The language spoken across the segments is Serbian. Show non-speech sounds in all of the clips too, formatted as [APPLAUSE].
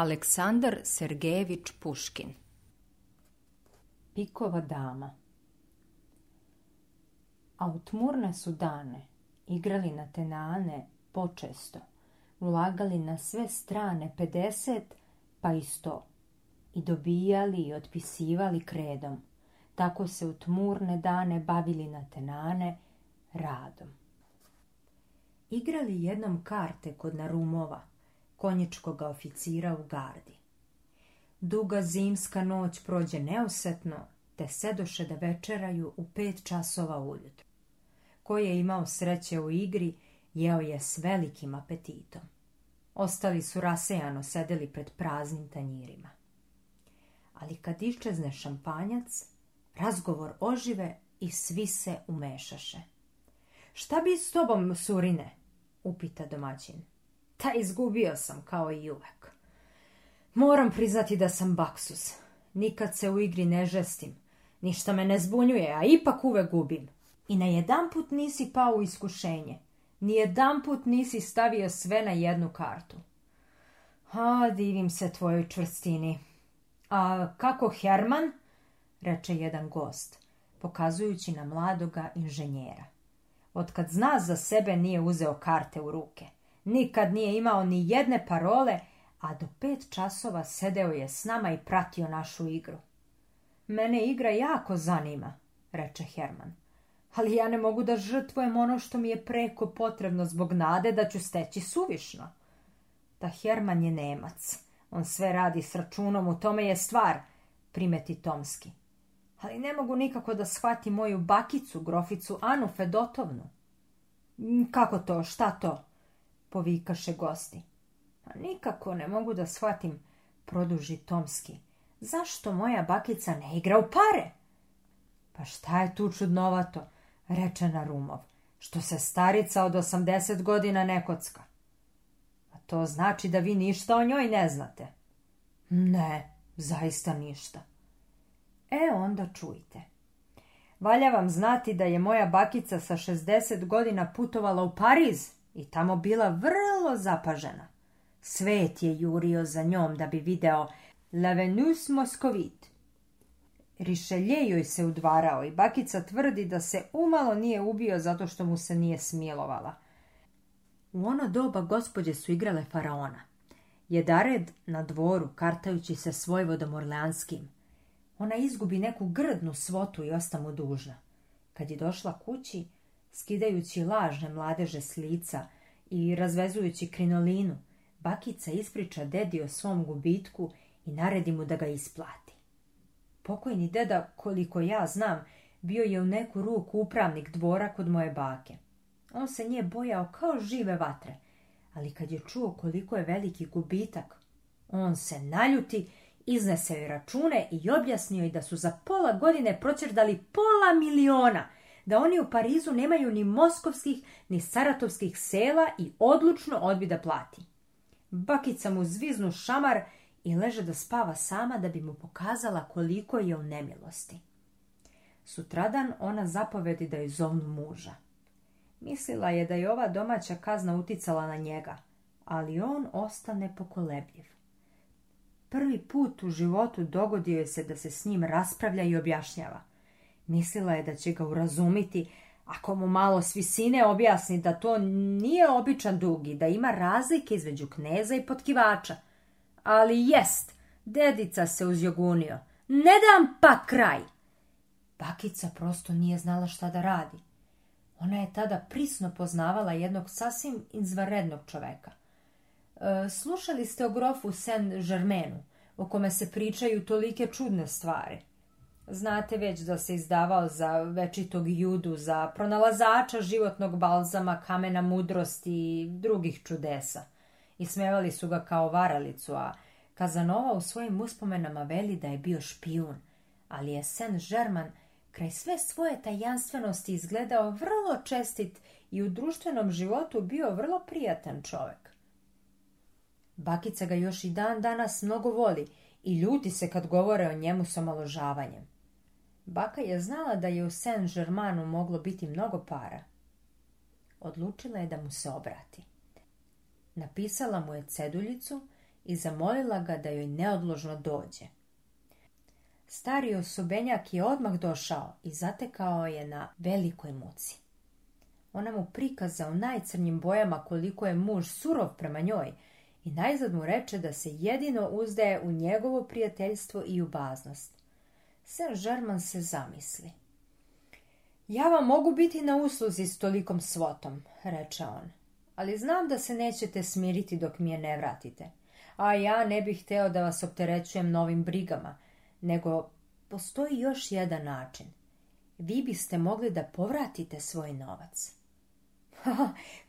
Aleksandar Sergejević Puškin Pikova dama A u tmurne su dane, igrali na tenane počesto, ulagali na sve strane 50 pa i 100 i dobijali i otpisivali kredom. Tako se u tmurne dane bavili na tenane radom. Igrali jednom karte kod narumova, konjičkog oficira u gardi. Duga zimska noć prođe neosetno, te sedoše da večeraju u pet časova ujutro. Ko je imao sreće u igri, jeo je s velikim apetitom. Ostali su rasejano sedeli pred praznim tanjirima. Ali kad iščezne šampanjac, razgovor ožive i svi se umešaše. Šta bi s tobom, surine? upita domaćin. Ta izgubio sam kao i uvek. Moram priznati da sam baksus. Nikad se u igri ne žestim. Ništa me ne zbunjuje, a ipak uvek gubim. I na jedan put nisi pao u iskušenje. Nijedan put nisi stavio sve na jednu kartu. A, divim se tvojoj čvrstini. A kako Herman? reče jedan gost, pokazujući na mladoga inženjera. Otkad zna za sebe nije uzeo karte u ruke. Nikad nije imao ni jedne parole, a do pet časova sedeo je s nama i pratio našu igru. Mene igra jako zanima, reče Herman, ali ja ne mogu da žrtvujem ono što mi je preko potrebno zbog nade da ću steći suvišno. Ta Herman je nemac. On sve radi s računom, u tome je stvar, primeti Tomski. Ali ne mogu nikako da shvati moju bakicu, groficu Anu Fedotovnu. Kako to, šta to? povikaše gosti. A nikako ne mogu da shvatim, produži Tomski. Zašto moja bakica ne igra u pare? Pa šta je tu čudnovato, reče Rumov, što se starica od 80 godina ne kocka. A to znači da vi ništa o njoj ne znate. Ne, zaista ništa. E onda čujte. Valja vam znati da je moja bakica sa 60 godina putovala u Pariz i tamo bila vrlo zapažena. Svet je jurio za njom da bi video La Moskovit. Rišelje joj se udvarao i bakica tvrdi da se umalo nije ubio zato što mu se nije smilovala. U ono doba gospođe su igrale faraona. Jedared na dvoru kartajući se svojvodom orleanskim. Ona izgubi neku grdnu svotu i ostamo dužna. Kad je došla kući, Skidajući lažne mladeže s lica i razvezujući krinolinu, bakica ispriča dedi o svom gubitku i naredi mu da ga isplati. Pokojni deda, koliko ja znam, bio je u neku ruku upravnik dvora kod moje bake. On se nije bojao kao žive vatre, ali kad je čuo koliko je veliki gubitak, on se naljuti, iznese joj račune i objasnio je da su za pola godine proćerdali pola miliona – da oni u Parizu nemaju ni moskovskih, ni saratovskih sela i odlučno da plati. Bakica mu zviznu šamar i leže da spava sama da bi mu pokazala koliko je u nemilosti. Sutradan ona zapovedi da je zovnu muža. Mislila je da je ova domaća kazna uticala na njega, ali on ostane pokolebljiv. Prvi put u životu dogodio je se da se s njim raspravlja i objašnjava. Mislila je da će ga urazumiti ako mu malo s visine objasni da to nije običan dugi, da ima razlike između kneza i potkivača. Ali jest, dedica se uzjogunio. Ne dam pa kraj! Bakica prosto nije znala šta da radi. Ona je tada prisno poznavala jednog sasvim izvanrednog čoveka. E, slušali ste o grofu Saint Germainu, o kome se pričaju tolike čudne stvari – Znate već da se izdavao za večitog judu, za pronalazača životnog balzama, kamena mudrosti i drugih čudesa. I smevali su ga kao varalicu, a Kazanova u svojim uspomenama veli da je bio špijun, ali je sen žerman kraj sve svoje tajanstvenosti izgledao vrlo čestit i u društvenom životu bio vrlo prijatan čovjek. Bakica ga još i dan danas mnogo voli i ljudi se kad govore o njemu s omaložavanjem. Baka je znala da je u saint germainu moglo biti mnogo para. Odlučila je da mu se obrati. Napisala mu je ceduljicu i zamolila ga da joj neodložno dođe. Stari osobenjak je odmah došao i zatekao je na velikoj muci. Ona mu prikaza u najcrnjim bojama koliko je muž surov prema njoj i najzad mu reče da se jedino uzdaje u njegovo prijateljstvo i ubaznost. Sir Žerman se zamisli. Ja vam mogu biti na usluzi s tolikom svotom, reče on, ali znam da se nećete smiriti dok mi je ne vratite, a ja ne bih hteo da vas opterećujem novim brigama, nego postoji još jedan način. Vi biste mogli da povratite svoj novac. [LAUGHS]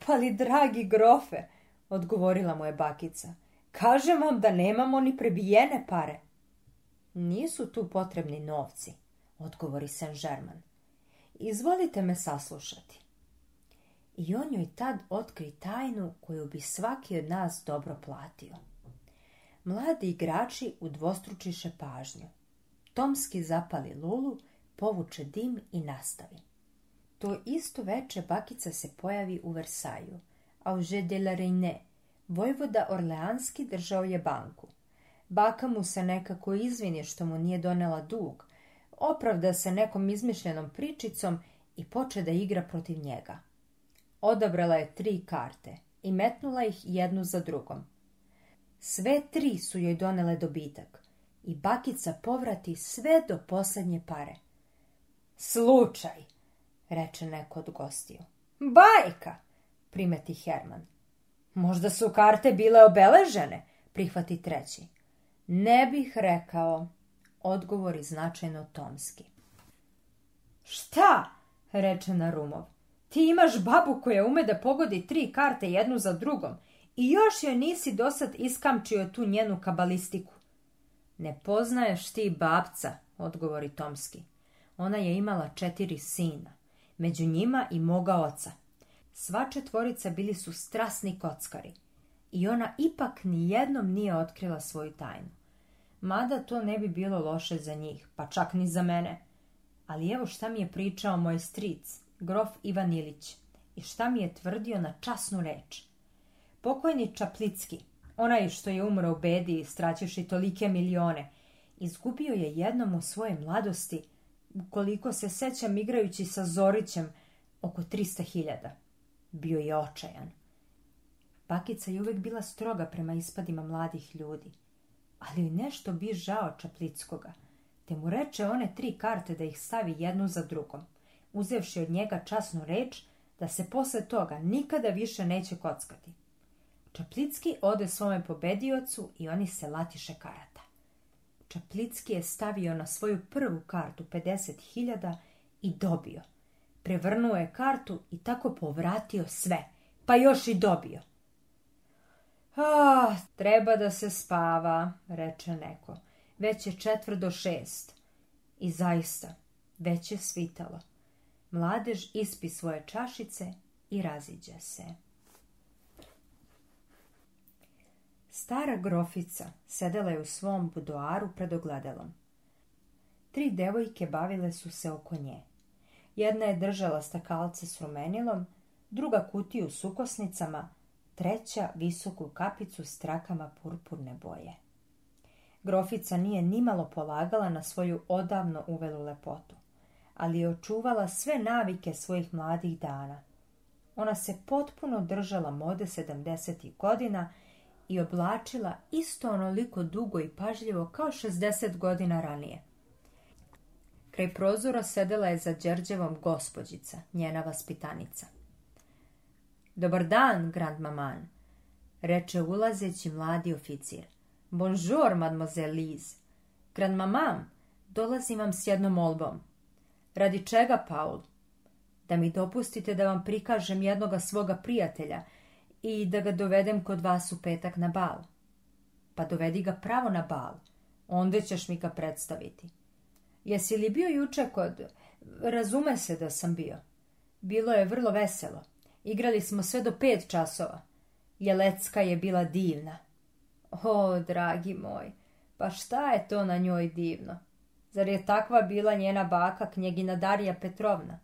pa li dragi grofe, odgovorila mu je bakica, kažem vam da nemamo ni prebijene pare. Nisu tu potrebni novci, odgovori Saint germain Izvolite me saslušati. I on joj tad otkri tajnu koju bi svaki od nas dobro platio. Mladi igrači udvostručiše pažnju. Tomski zapali lulu, povuče dim i nastavi. To isto veče bakica se pojavi u Versaju, a u de Reine, vojvoda Orleanski držao je banku – Baka mu se nekako izvini što mu nije donela dug, opravda se nekom izmišljenom pričicom i poče da igra protiv njega. Odabrala je tri karte i metnula ih jednu za drugom. Sve tri su joj donele dobitak i bakica povrati sve do posljednje pare. Slučaj, reče neko od gostiju. Bajka, primeti Herman. Možda su karte bile obeležene, prihvati treći. Ne bih rekao, odgovor je značajno tomski. Šta? reče Narumov. Ti imaš babu koja ume da pogodi tri karte jednu za drugom i još joj nisi dosad iskamčio tu njenu kabalistiku. Ne poznaješ ti babca, odgovori Tomski. Ona je imala četiri sina, među njima i moga oca. Sva četvorica bili su strasni kockari i ona ipak nijednom nije otkrila svoju tajnu mada to ne bi bilo loše za njih, pa čak ni za mene. Ali evo šta mi je pričao moj stric, grof Ivan Ilić, i šta mi je tvrdio na časnu reč. Pokojni Čaplicki, onaj što je umro u bedi i tolike milione, izgubio je jednom u svoje mladosti, ukoliko se sećam igrajući sa Zorićem, oko 300.000. Bio je očajan. Pakica je uvek bila stroga prema ispadima mladih ljudi ali nešto bi žao Čaplickoga, te mu reče one tri karte da ih stavi jednu za drugom, uzevši od njega časnu reč da se posle toga nikada više neće kockati. Čaplicki ode svome pobediocu i oni se latiše karata. Čaplicki je stavio na svoju prvu kartu 50.000 i dobio. Prevrnuo je kartu i tako povratio sve, pa još i dobio. Ah, treba da se spava, reče neko. Već je četvr do šest. I zaista, već je svitalo. Mladež ispi svoje čašice i raziđe se. Stara grofica sedela je u svom budoaru pred ogledalom. Tri devojke bavile su se oko nje. Jedna je držala stakalce s rumenilom, druga kutiju s ukosnicama, treća visoku kapicu s trakama purpurne boje. Grofica nije nimalo polagala na svoju odavno uvelu lepotu, ali je očuvala sve navike svojih mladih dana. Ona se potpuno držala mode 70. godina i oblačila isto onoliko dugo i pažljivo kao 60 godina ranije. Kraj prozora sedela je za Đerđevom gospođica, njena vaspitanica. Dobar dan, grandmaman, reče ulazeći mladi oficir. Bonjour, mademoiselle Lise. Grandmamam, dolazim vam s jednom molbom. Radi čega, Paul? Da mi dopustite da vam prikažem jednoga svoga prijatelja i da ga dovedem kod vas u petak na bal. Pa dovedi ga pravo na bal, onda ćeš mi ga predstaviti. Jesi li bio juče kod... Razume se da sam bio. Bilo je vrlo veselo. Igrali smo sve do pet časova. Jelecka je bila divna. O, dragi moj, pa šta je to na njoj divno? Zar je takva bila njena baka knjegina Darija Petrovna?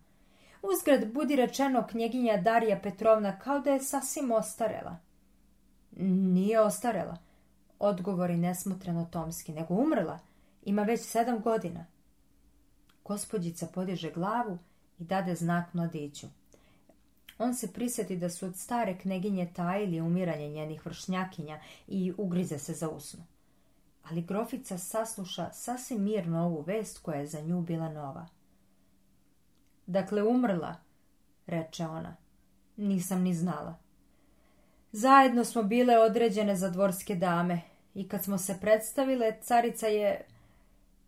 Uzgrad budi rečeno knjeginja Darija Petrovna kao da je sasvim ostarela. Nije ostarela, odgovori nesmotreno Tomski, nego umrla. Ima već sedam godina. Gospodjica podiže glavu i dade znak mladiću on se prisjeti da su od stare kneginje tajili umiranje njenih vršnjakinja i ugrize se za usnu. Ali grofica sasluša sasvim mirno ovu vest koja je za nju bila nova. Dakle, umrla, reče ona. Nisam ni znala. Zajedno smo bile određene za dvorske dame i kad smo se predstavile, carica je...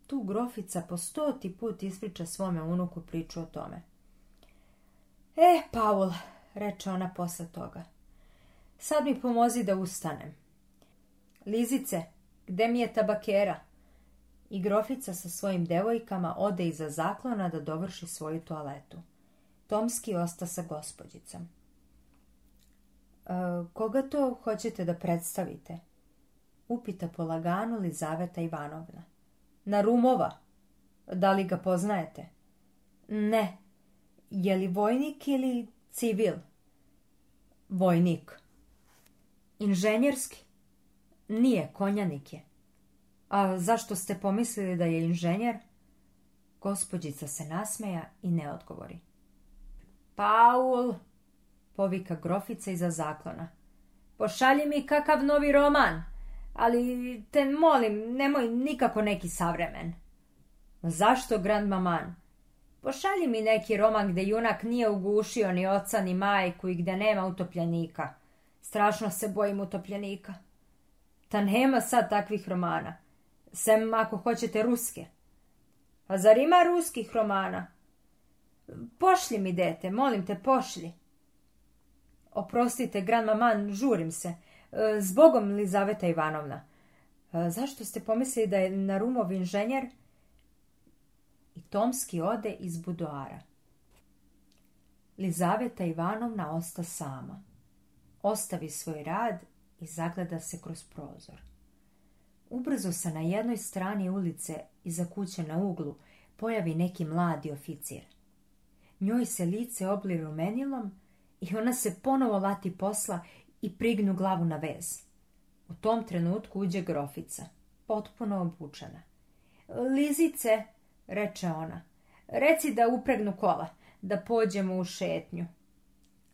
Tu grofica po stoti put ispriča svome unuku priču o tome. E, Paul, reče ona posle toga. Sad mi pomozi da ustanem. Lizice, gde mi je tabakera? I grofica sa svojim devojkama ode iza zaklona da dovrši svoju toaletu. Tomski osta sa gospođicom. E, koga to hoćete da predstavite? Upita polaganu Lizaveta Ivanovna. Na Rumova? Da li ga poznajete? Ne, je li vojnik ili civil? Vojnik. Inženjerski? Nije, konjanik je. A zašto ste pomislili da je inženjer? Gospođica se nasmeja i ne odgovori. Paul, povika grofica iza zaklona. Pošalji mi kakav novi roman, ali te molim, nemoj nikako neki savremen. Zašto, grandmaman? Pošalji mi neki roman gdje junak nije ugušio ni oca ni majku i gdje nema utopljenika. Strašno se bojim utopljenika. Ta nema sad takvih romana. Sem ako hoćete ruske. A zar ima ruskih romana? Pošli mi, dete, molim te, pošli. Oprostite, gran maman, žurim se. E, zbogom Lizaveta Ivanovna. E, zašto ste pomislili da je Narumov inženjer? i Tomski ode iz budoara. Lizaveta Ivanovna osta sama. Ostavi svoj rad i zagleda se kroz prozor. Ubrzo se na jednoj strani ulice iza kuće na uglu pojavi neki mladi oficir. Njoj se lice obli rumenilom i ona se ponovo lati posla i prignu glavu na vez. U tom trenutku uđe grofica, potpuno obučena. Lizice, reče ona. Reci da upregnu kola, da pođemo u šetnju.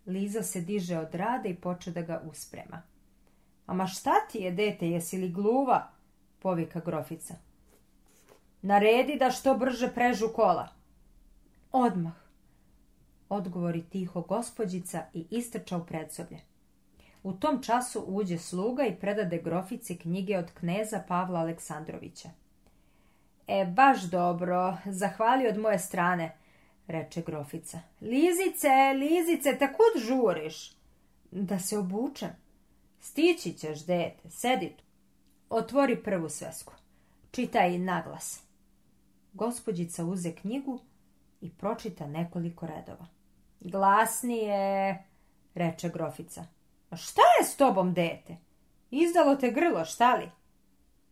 Liza se diže od rada i poče da ga usprema. Ama šta ti je, dete, jesi li gluva? povika grofica. Naredi da što brže prežu kola. Odmah, odgovori tiho gospođica i istrča u predsoblje. U tom času uđe sluga i predade grofici knjige od kneza Pavla Aleksandrovića. E, baš dobro, zahvali od moje strane, reče grofica. Lizice, Lizice, tako žuriš? Da se obučem. Stići ćeš, dete, sedi tu. Otvori prvu svesku. Čitaj naglas. Gospodjica uze knjigu i pročita nekoliko redova. Glasnije, reče grofica. šta je s tobom, dete? Izdalo te grlo, šta li?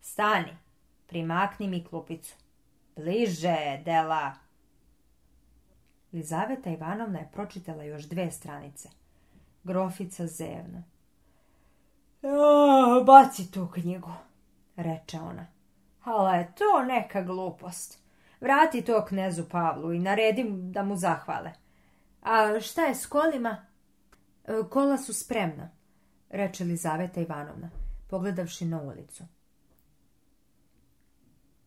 Stani, Primakni mi klupicu. Bliže, Dela! Lizaveta Ivanovna je pročitala još dve stranice. Grofica zevna. baci tu knjigu, reče ona. Ali je to neka glupost. Vrati to knezu Pavlu i naredim da mu zahvale. A šta je s kolima? E, kola su spremna, reče Lizaveta Ivanovna, pogledavši na ulicu.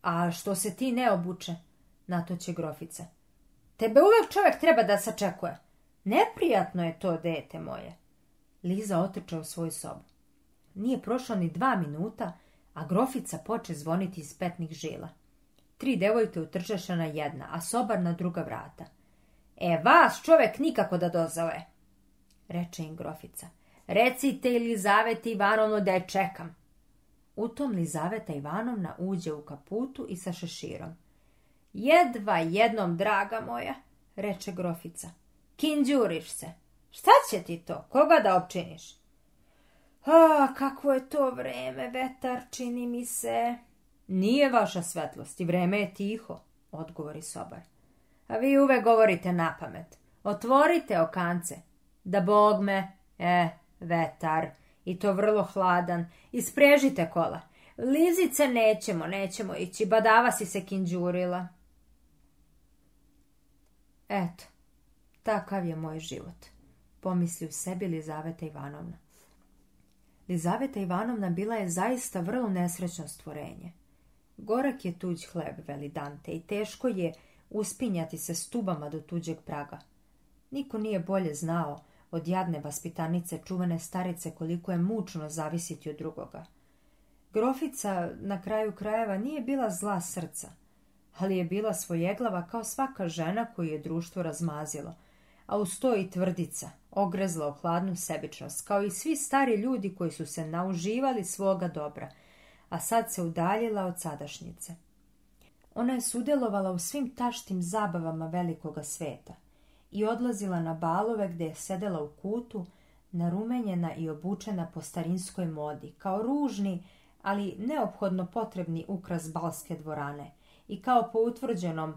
A što se ti ne obuče? Na to će grofica. Tebe uvek čovjek treba da sačekuje. Neprijatno je to, dete moje. Liza otrče u svoju sobu. Nije prošlo ni dva minuta, a grofica poče zvoniti iz petnih žila. Tri devojke utržešena na jedna, a sobar na druga vrata. E, vas čovjek nikako da dozove, reče im grofica. Recite Elizaveti Ivanovno da je čekam. U tom Lizaveta Ivanovna uđe u kaputu i sa šeširom. Jedva jednom, draga moja, reče grofica. Kinđuriš se. Šta će ti to? Koga da opčiniš? A, kakvo je to vreme, vetar, čini mi se. Nije vaša svetlost i vreme je tiho, odgovori sobar. A vi uvek govorite na pamet. Otvorite okance. Da bog me, e, vetar, i to vrlo hladan. Isprežite kola. Lizice nećemo, nećemo ići, badava si se kinđurila. Eto, takav je moj život, pomisli u sebi Lizaveta Ivanovna. Lizaveta Ivanovna bila je zaista vrlo nesrećno stvorenje. Gorak je tuđ hleb, veli Dante, i teško je uspinjati se stubama do tuđeg praga. Niko nije bolje znao od jadne vaspitanice čuvene starice koliko je mučno zavisiti od drugoga. Grofica na kraju krajeva nije bila zla srca, ali je bila svojeglava kao svaka žena koju je društvo razmazilo, a uz to i tvrdica, ogrezla u hladnu sebičnost, kao i svi stari ljudi koji su se nauživali svoga dobra, a sad se udaljila od sadašnjice. Ona je sudjelovala u svim taštim zabavama velikoga sveta i odlazila na balove gdje je sedela u kutu, narumenjena i obučena po starinskoj modi, kao ružni, ali neophodno potrebni ukras balske dvorane. I kao po utvrđenom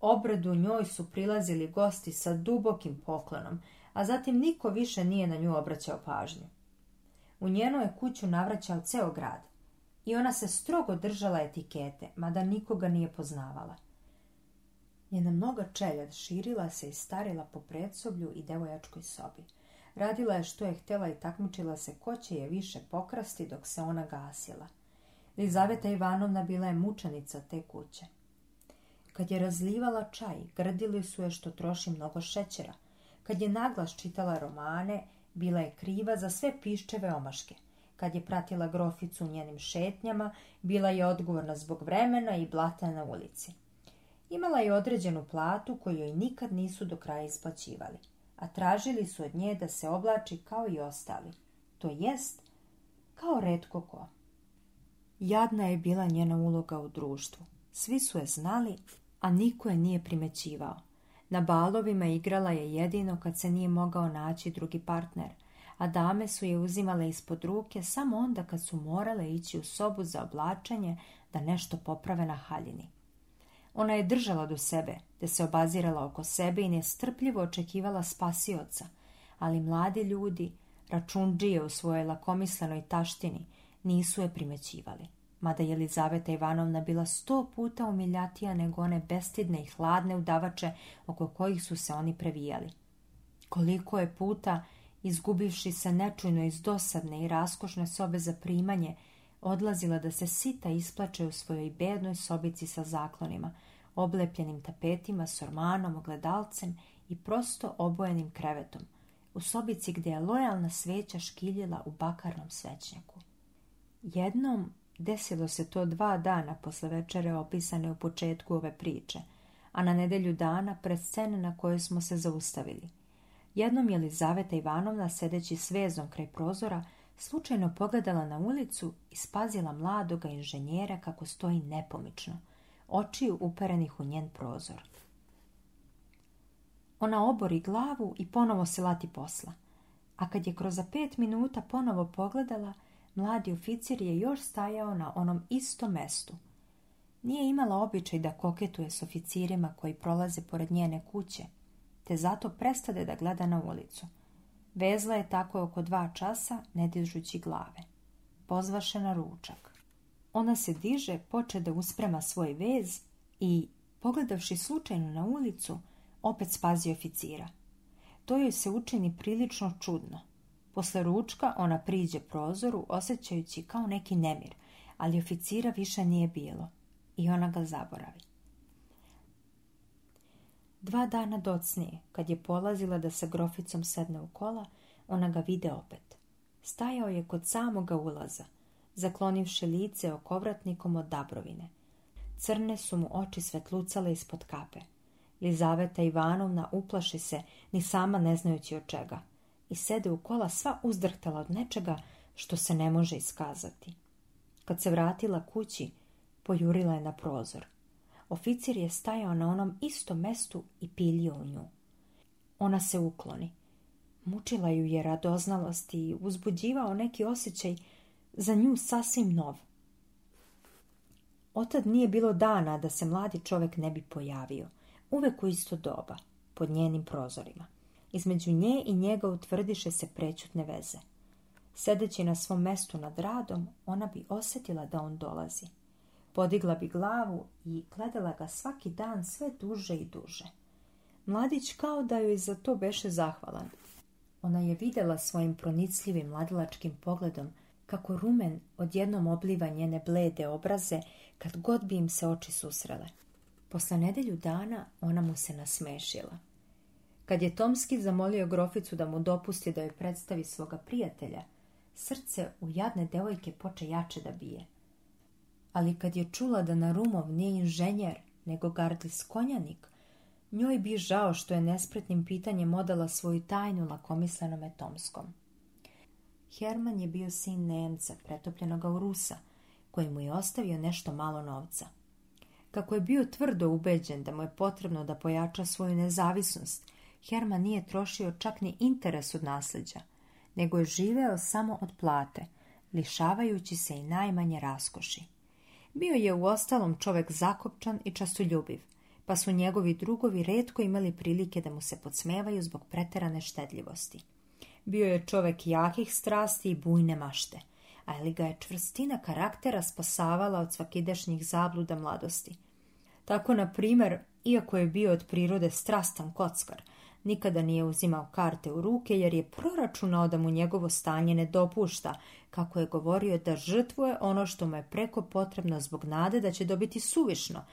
obredu njoj su prilazili gosti sa dubokim poklonom, a zatim niko više nije na nju obraćao pažnju. U njenu je kuću navraćao ceo grad i ona se strogo držala etikete, mada nikoga nije poznavala. Njena mnoga čelja širila se i starila po predsoblju i devojačkoj sobi. Radila je što je htjela i takmičila se ko će je više pokrasti dok se ona gasila. Lizaveta Ivanovna bila je mučenica te kuće. Kad je razlivala čaj, grdili su je što troši mnogo šećera. Kad je naglas čitala romane, bila je kriva za sve piščeve omaške. Kad je pratila groficu u njenim šetnjama, bila je odgovorna zbog vremena i blata na ulici. Imala je određenu platu koju joj nikad nisu do kraja isplaćivali, a tražili su od nje da se oblači kao i ostali, to jest kao redko ko. Jadna je bila njena uloga u društvu. Svi su je znali, a niko je nije primećivao. Na balovima igrala je jedino kad se nije mogao naći drugi partner, a dame su je uzimale ispod ruke samo onda kad su morale ići u sobu za oblačenje da nešto poprave na haljini. Ona je držala do sebe, te se obazirala oko sebe i nestrpljivo očekivala spasioca, ali mladi ljudi, računđije u svojoj lakomislenoj taštini, nisu je primećivali. Mada je Elizaveta Ivanovna bila sto puta umiljatija nego one bestidne i hladne udavače oko kojih su se oni previjali. Koliko je puta, izgubivši se nečujno iz dosadne i raskošne sobe za primanje, odlazila da se sita isplače u svojoj bednoj sobici sa zaklonima – oblepljenim tapetima, ormanom, ogledalcem i prosto obojenim krevetom, u sobici gdje je lojalna sveća škiljila u bakarnom svećnjaku. Jednom desilo se to dva dana posle večere opisane u početku ove priče, a na nedelju dana pred scene na kojoj smo se zaustavili. Jednom je Lizaveta Ivanovna, sedeći svezom kraj prozora, slučajno pogledala na ulicu i spazila mladoga inženjera kako stoji nepomično, očiju uperenih u njen prozor. Ona obori glavu i ponovo se lati posla. A kad je kroz za pet minuta ponovo pogledala, mladi oficir je još stajao na onom istom mestu. Nije imala običaj da koketuje s oficirima koji prolaze pored njene kuće, te zato prestade da gleda na ulicu. Vezla je tako oko dva časa, ne dižući glave. Pozvaše na ručak. Ona se diže, poče da usprema svoj vez i, pogledavši slučajno na ulicu, opet spazi oficira. To joj se učini prilično čudno. Posle ručka ona priđe prozoru osjećajući kao neki nemir, ali oficira više nije bilo i ona ga zaboravi. Dva dana docnije, kad je polazila da sa groficom sedne u kola, ona ga vide opet. Stajao je kod samoga ulaza – zaklonivši lice okovratnikom od dabrovine. Crne su mu oči svetlucale ispod kape. Lizaveta Ivanovna uplaši se, ni sama ne znajući od čega, i sede u kola sva uzdrhtala od nečega što se ne može iskazati. Kad se vratila kući, pojurila je na prozor. Oficir je stajao na onom istom mestu i pilio u nju. Ona se ukloni. Mučila ju je radoznalost i uzbuđivao neki osjećaj za nju sasvim nov. Otad nije bilo dana da se mladi čovjek ne bi pojavio, uvek u isto doba, pod njenim prozorima. Između nje i njega utvrdiše se prećutne veze. Sedeći na svom mestu nad radom, ona bi osjetila da on dolazi. Podigla bi glavu i gledala ga svaki dan sve duže i duže. Mladić kao da joj za to beše zahvalan. Ona je vidjela svojim pronicljivim mladilačkim pogledom kako rumen odjednom obliva njene blede obraze kad god bi im se oči susrele. Posle nedelju dana ona mu se nasmešila. Kad je Tomski zamolio groficu da mu dopusti da joj predstavi svoga prijatelja, srce u jadne devojke poče jače da bije. Ali kad je čula da na Rumov nije inženjer, nego gardlis konjanik, njoj bi žao što je nespretnim pitanjem odala svoju tajnu lakomislenome Tomskom. Herman je bio sin Nemca, pretopljenoga u Rusa, koji mu je ostavio nešto malo novca. Kako je bio tvrdo ubeđen da mu je potrebno da pojača svoju nezavisnost, Herman nije trošio čak ni interes od nasljeđa, nego je živeo samo od plate, lišavajući se i najmanje raskoši. Bio je u ostalom čovek zakopčan i častoljubiv, pa su njegovi drugovi redko imali prilike da mu se podsmevaju zbog preterane štedljivosti. Bio je čovjek jakih strasti i bujne mašte, ali ga je čvrstina karaktera spasavala od svakidašnjih zabluda mladosti. Tako, na primjer, iako je bio od prirode strastan kockar, nikada nije uzimao karte u ruke jer je proračunao da mu njegovo stanje ne dopušta, kako je govorio da žrtvuje ono što mu je preko potrebno zbog nade da će dobiti suvišno,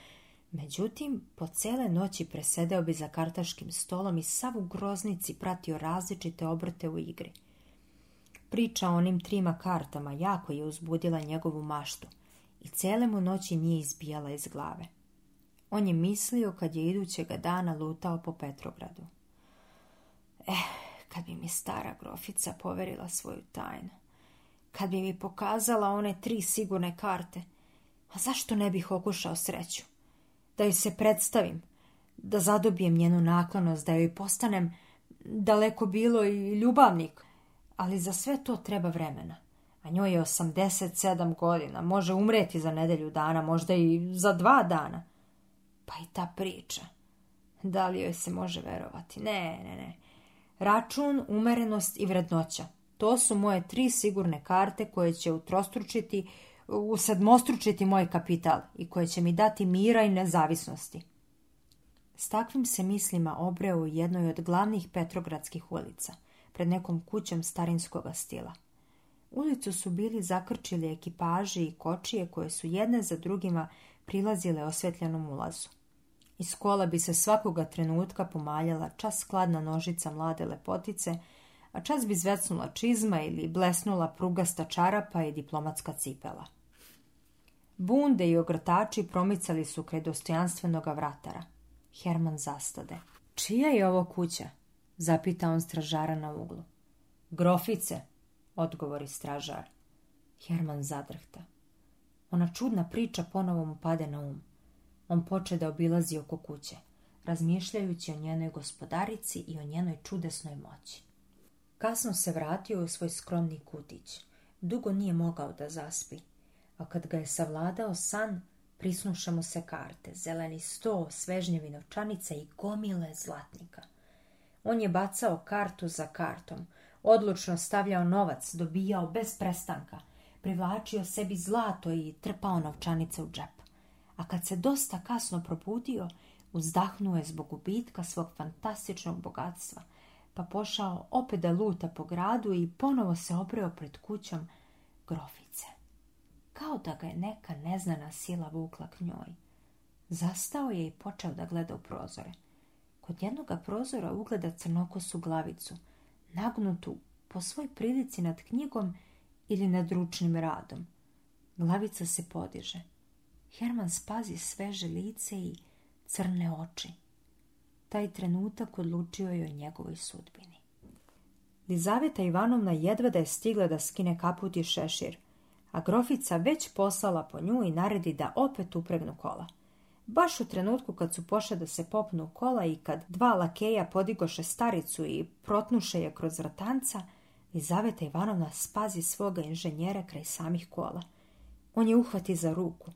Međutim, po cele noći presedeo bi za kartaškim stolom i sav u groznici pratio različite obrte u igri. Priča o onim trima kartama jako je uzbudila njegovu maštu i cele mu noći nije izbijala iz glave. On je mislio kad je idućega dana lutao po Petrogradu. Eh, kad bi mi stara grofica poverila svoju tajnu, kad bi mi pokazala one tri sigurne karte, a zašto ne bih okušao sreću? da joj se predstavim, da zadobijem njenu naklonost, da joj postanem daleko bilo i ljubavnik. Ali za sve to treba vremena. A njoj je 87 godina, može umreti za nedelju dana, možda i za dva dana. Pa i ta priča. Da li joj se može verovati? Ne, ne, ne. Račun, umerenost i vrednoća. To su moje tri sigurne karte koje će utrostručiti usedmostručiti moj kapital i koje će mi dati mira i nezavisnosti. S takvim se mislima obreo u jednoj od glavnih petrogradskih ulica, pred nekom kućom starinskoga stila. Ulicu su bili zakrčili ekipaži i kočije koje su jedne za drugima prilazile osvetljenom ulazu. Iz kola bi se svakoga trenutka pomaljala čas skladna nožica mlade lepotice a čas bi zvecnula čizma ili blesnula prugasta čarapa i diplomatska cipela. Bunde i ogrtači promicali su kraj dostojanstvenoga vratara. Herman zastade. Čija je ovo kuća? Zapita on stražara na uglu. Grofice, odgovori stražar. Herman zadrhta. Ona čudna priča ponovo mu pade na um. On poče da obilazi oko kuće, razmišljajući o njenoj gospodarici i o njenoj čudesnoj moći. Kasno se vratio u svoj skromni kutić. Dugo nije mogao da zaspi. A kad ga je savladao san, prisnuša mu se karte, zeleni sto, svežnjevi novčanice i gomile zlatnika. On je bacao kartu za kartom, odlučno stavljao novac, dobijao bez prestanka, privlačio sebi zlato i trpao novčanice u džep. A kad se dosta kasno probudio, uzdahnuo je zbog gubitka svog fantastičnog bogatstva – pa pošao opet da luta po gradu i ponovo se obreo pred kućom grofice. Kao da ga je neka neznana sila vukla k njoj. Zastao je i počeo da gleda u prozore. Kod jednoga prozora ugleda crnokosu glavicu, nagnutu po svoj prilici nad knjigom ili nad ručnim radom. Glavica se podiže. Herman spazi sveže lice i crne oči. Taj trenutak odlučio je o njegovoj sudbini. Lizaveta Ivanovna jedva da je stigla da skine kaput i šešir, a grofica već poslala po nju i naredi da opet upregnu kola. Baš u trenutku kad su pošle da se popnu kola i kad dva lakeja podigoše staricu i protnuše je kroz ratanca, Lizaveta Ivanovna spazi svoga inženjera kraj samih kola. On je uhvati za ruku.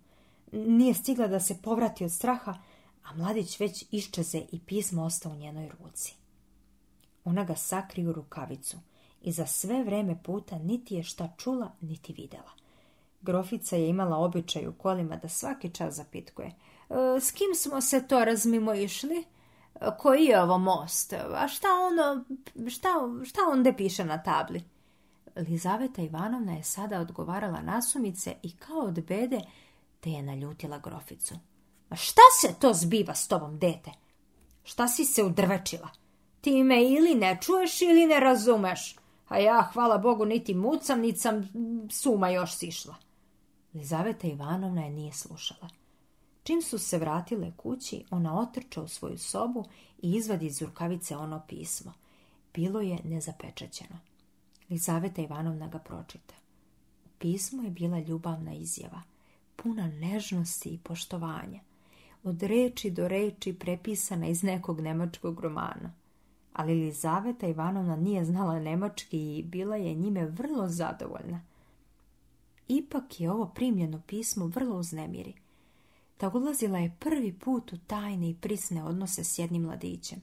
Nije stigla da se povrati od straha, a mladić već iščeze i pismo osta u njenoj ruci. Ona ga sakri u rukavicu i za sve vreme puta niti je šta čula, niti vidjela. Grofica je imala običaj u kolima da svaki čas zapitkuje. E, s kim smo se to razmimo išli? Koji je ovo most? A šta ono, šta, šta onda piše na tabli? Lizaveta Ivanovna je sada odgovarala nasumice i kao od bede te je naljutila groficu. Ma šta se to zbiva s tobom, dete? Šta si se udrvečila? Ti me ili ne čuješ ili ne razumeš. A ja, hvala Bogu, niti mucam, niti sam suma još sišla. Lizaveta Ivanovna je nije slušala. Čim su se vratile kući, ona otrča u svoju sobu i izvadi iz rukavice ono pismo. Bilo je nezapečaćeno. Lizaveta Ivanovna ga pročita. Pismo je bila ljubavna izjava, puna nežnosti i poštovanja od reči do reči prepisana iz nekog nemačkog romana. Ali Elizaveta Ivanovna nije znala nemački i bila je njime vrlo zadovoljna. Ipak je ovo primljeno pismo vrlo uznemiri. Ta ulazila je prvi put u tajne i prisne odnose s jednim mladićem.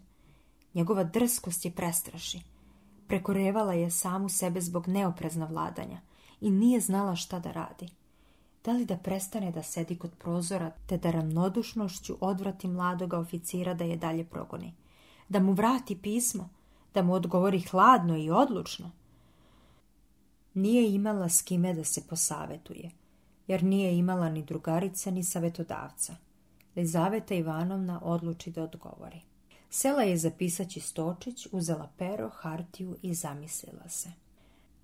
Njegova drskost je prestraši. Prekorevala je samu sebe zbog neoprezna vladanja i nije znala šta da radi da li da prestane da sedi kod prozora, te da ravnodušnošću odvrati mladoga oficira da je dalje progoni, da mu vrati pismo, da mu odgovori hladno i odlučno. Nije imala s kime da se posavetuje, jer nije imala ni drugarice ni savetodavca. Lizaveta Ivanovna odluči da odgovori. Sela je za pisaći stočić, uzela pero, hartiju i zamislila se.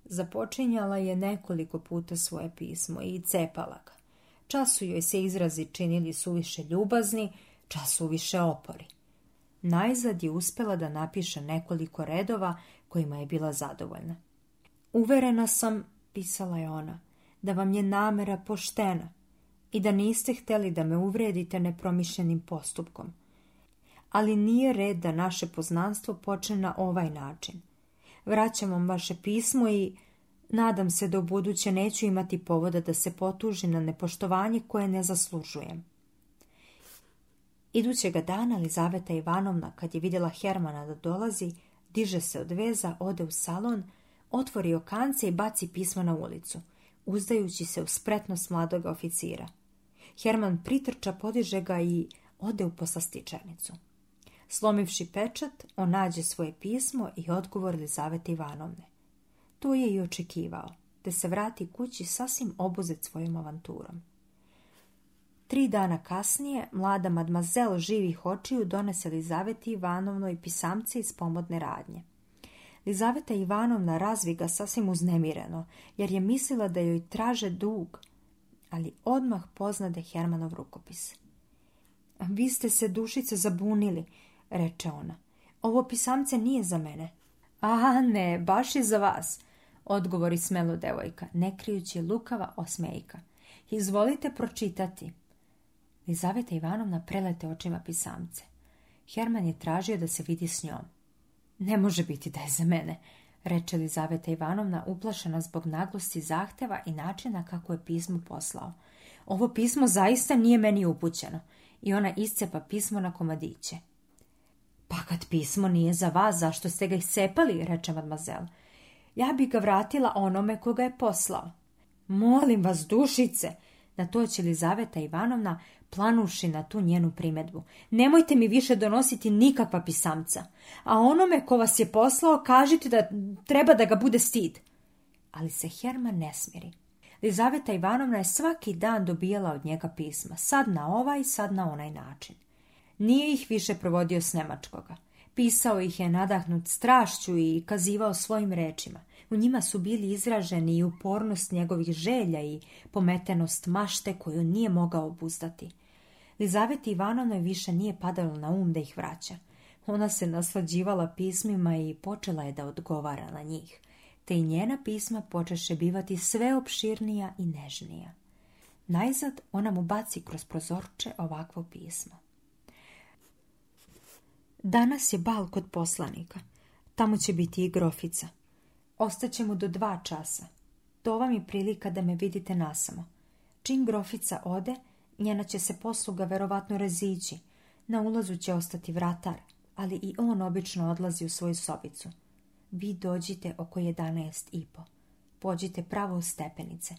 Započinjala je nekoliko puta svoje pismo i cepala ga. Času joj se izrazi činili suviše ljubazni, času više opori. Najzad je uspjela da napiše nekoliko redova kojima je bila zadovoljna. Uverena sam, pisala je ona, da vam je namera poštena i da niste hteli da me uvredite nepromišljenim postupkom. Ali nije red da naše poznanstvo počne na ovaj način – Vraćam vam vaše pismo i nadam se da u buduće neću imati povoda da se potuži na nepoštovanje koje ne zaslužujem. Idućega dana Elizaveta Ivanovna, kad je vidjela Hermana da dolazi, diže se od veza, ode u salon, otvori okance i baci pismo na ulicu, uzdajući se u spretnost mladog oficira. Herman pritrča, podiže ga i ode u poslastičarnicu. Slomivši pečat, on nađe svoje pismo i odgovor Lizavete Ivanovne. Tu je i očekivao, da se vrati kući sasvim obuzet svojom avanturom. Tri dana kasnije, mlada madmazel živih očiju donese Lizaveti Ivanovnoj pisamce iz pomodne radnje. Lizaveta Ivanovna razvi ga sasvim uznemireno, jer je mislila da joj traže dug, ali odmah poznade Hermanov rukopis. Vi ste se dušice zabunili, reče ona. Ovo pisamce nije za mene. A ne, baš je za vas, odgovori smelo devojka, ne krijući lukava osmejka. Izvolite pročitati. Lizaveta Ivanovna prelete očima pisamce. Herman je tražio da se vidi s njom. Ne može biti da je za mene, reče Lizaveta Ivanovna uplašena zbog naglosti zahteva i načina kako je pismo poslao. Ovo pismo zaista nije meni upućeno i ona iscepa pismo na komadiće kad pismo nije za vas, zašto ste ga iscepali, reče mademoiselle. Ja bi ga vratila onome koga je poslao. Molim vas, dušice, na to će Ivanovna planuši na tu njenu primedbu. Nemojte mi više donositi nikakva pisamca, a onome ko vas je poslao kažite da treba da ga bude stid. Ali se Herman ne smiri. Lizaveta Ivanovna je svaki dan dobijala od njega pisma, sad na ovaj, sad na onaj način. Nije ih više provodio s Nemačkoga. Pisao ih je nadahnut strašću i kazivao svojim rečima. U njima su bili izraženi i upornost njegovih želja i pometenost mašte koju nije mogao obuzdati. Lizaveti Ivanovnoj više nije padalo na um da ih vraća. Ona se naslađivala pismima i počela je da odgovara na njih, te i njena pisma počeše bivati sve opširnija i nežnija. Najzad ona mu baci kroz prozorče ovakvo pismo. Danas je bal kod poslanika. Tamo će biti i grofica. Ostaćemo do dva časa. To vam je prilika da me vidite nasamo. Čim grofica ode, njena će se posluga verovatno razići. Na ulazu će ostati vratar, ali i on obično odlazi u svoju sobicu. Vi dođite oko jedanaest i po. Pođite pravo u stepenice.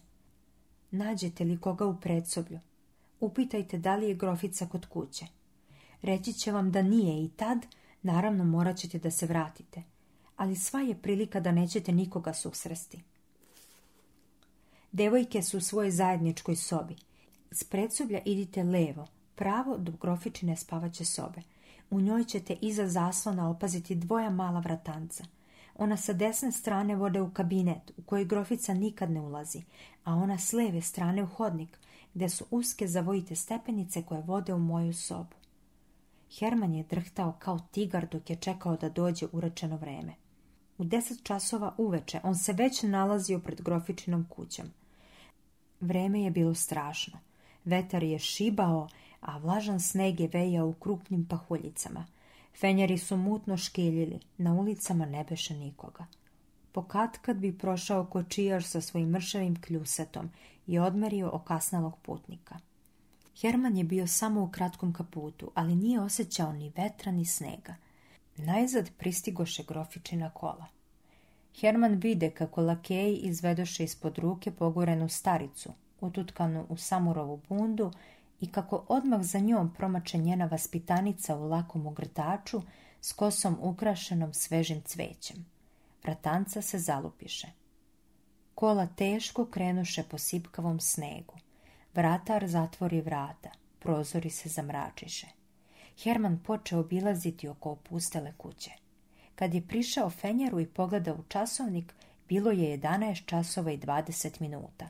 Nađete li koga u predsoblju? Upitajte da li je grofica kod kuće. Reći će vam da nije i tad, naravno morat ćete da se vratite. Ali sva je prilika da nećete nikoga susresti. Devojke su u svojoj zajedničkoj sobi. S predsoblja idite levo, pravo do grofičine spavaće sobe. U njoj ćete iza zaslona opaziti dvoja mala vratanca. Ona sa desne strane vode u kabinet, u koji grofica nikad ne ulazi, a ona s leve strane u hodnik, gdje su uske zavojite stepenice koje vode u moju sobu. Herman je drhtao kao tigar dok je čekao da dođe uračeno vreme. U deset časova uveče on se već nalazio pred grofičinom kućom. Vreme je bilo strašno. Vetar je šibao, a vlažan sneg je vejao u krupnim pahuljicama. Fenjeri su mutno škiljili, na ulicama ne beše nikoga. Pokat kad bi prošao kočijaš sa svojim mršavim kljusetom i odmerio okasnalog putnika. Herman je bio samo u kratkom kaputu, ali nije osjećao ni vetra ni snega. Najzad pristigoše grofičina kola. Herman vide kako lakeji izvedoše ispod ruke pogorenu staricu, ututkanu u samurovu bundu i kako odmah za njom promače njena vaspitanica u lakom ogrtaču s kosom ukrašenom svežim cvećem. Vratanca se zalupiše. Kola teško krenuše po sipkavom snegu. Vratar zatvori vrata, prozori se zamračiše. Herman počeo obilaziti oko opustele kuće. Kad je prišao Fenjeru i pogledao časovnik, bilo je 11 časova i 20 minuta.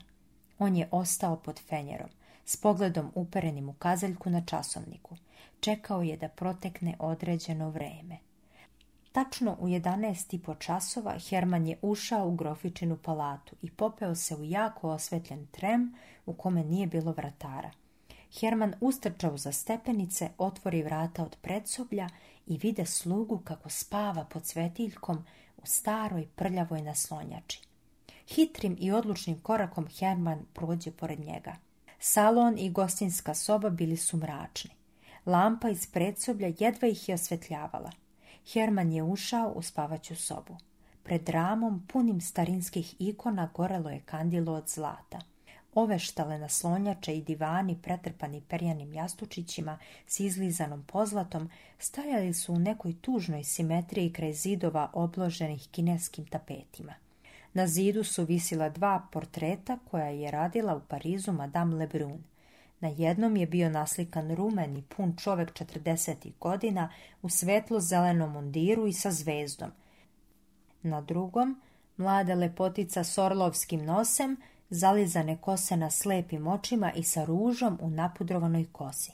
On je ostao pod Fenjerom, s pogledom uperenim u kazaljku na časovniku. Čekao je da protekne određeno vreme. Tačno u po časova Herman je ušao u Grofičinu palatu i popeo se u jako osvetljen trem u kome nije bilo vratara. Herman ustrčao za stepenice, otvori vrata od predsoblja i vide slugu kako spava pod svetiljkom u staroj prljavoj naslonjači. Hitrim i odlučnim korakom Herman prođe pored njega. Salon i gostinska soba bili su mračni. Lampa iz predsoblja jedva ih je osvetljavala. Herman je ušao u spavaću sobu. Pred ramom punim starinskih ikona gorelo je kandilo od zlata. Ove Oveštale naslonjače i divani pretrpani perjanim jastučićima s izlizanom pozlatom stajali su u nekoj tužnoj simetriji kraj zidova obloženih kineskim tapetima. Na zidu su visila dva portreta koja je radila u Parizu Madame Lebrun – na jednom je bio naslikan rumeni, pun čovek 40. godina u svetlo-zelenom mundiru i sa zvezdom. Na drugom, mlada lepotica s orlovskim nosem, zalizane kose na slepim očima i sa ružom u napudrovanoj kosi.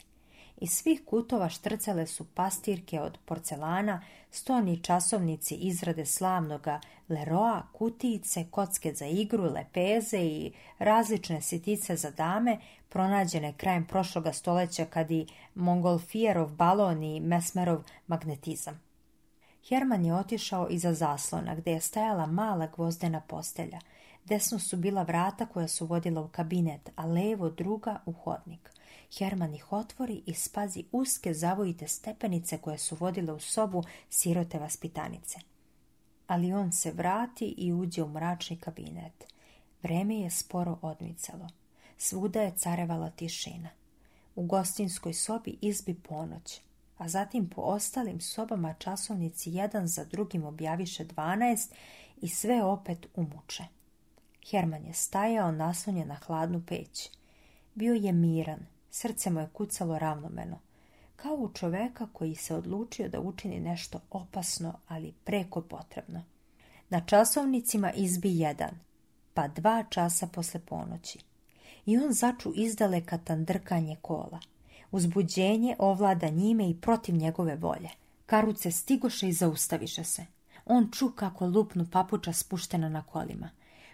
Iz svih kutova štrcele su pastirke od porcelana stoni časovnici izrade slavnoga Leroa, kutice, kocke za igru, lepeze i različne sitice za dame, pronađene krajem prošloga stoleća kad i Mongolfijerov balon i Mesmerov magnetizam. Herman je otišao iza zaslona gdje je stajala mala gvozdena postelja. Desno su bila vrata koja su vodila u kabinet, a levo druga u hodnik – Herman ih otvori i spazi uske zavojite stepenice koje su vodile u sobu sirote vaspitanice. Ali on se vrati i uđe u mračni kabinet. Vreme je sporo odmicalo. Svuda je carevala tišina. U gostinskoj sobi izbi ponoć, a zatim po ostalim sobama časovnici jedan za drugim objaviše dvanaest i sve opet umuče. Herman je stajao naslonjen na hladnu peć. Bio je miran, Srce mu je kucalo ravnomeno, kao u čoveka koji se odlučio da učini nešto opasno, ali preko potrebno. Na časovnicima izbi jedan, pa dva časa posle ponoći. I on začu izdaleka drkanje kola. Uzbuđenje ovlada njime i protiv njegove volje. Karuce stigoše i zaustaviše se. On ču kako lupnu papuča spuštena na kolima.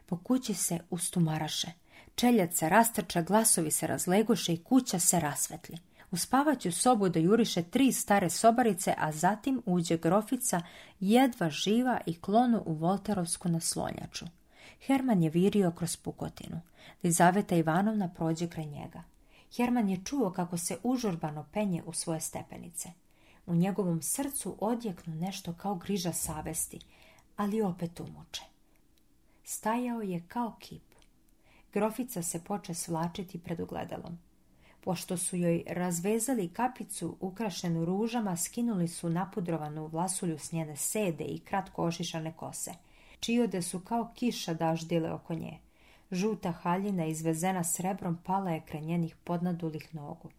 Po kući se ustumaraše. Čeljad se rastrča, glasovi se razleguše i kuća se rasvetli. U spavaću sobu dojuriše tri stare sobarice, a zatim uđe grofica jedva živa i klonu u Volterovsku naslonjaču. Herman je virio kroz pukotinu. Lizaveta Ivanovna prođe kraj njega. Herman je čuo kako se užurbano penje u svoje stepenice. U njegovom srcu odjeknu nešto kao griža savesti, ali opet umuče. Stajao je kao kip grofica se poče svlačiti pred ugledalom. Pošto su joj razvezali kapicu ukrašenu ružama, skinuli su napudrovanu vlasulju s njene sede i kratko ošišane kose, čijode su kao kiša daždile oko nje. Žuta haljina izvezena srebrom pala je kraj njenih podnadulih nogu.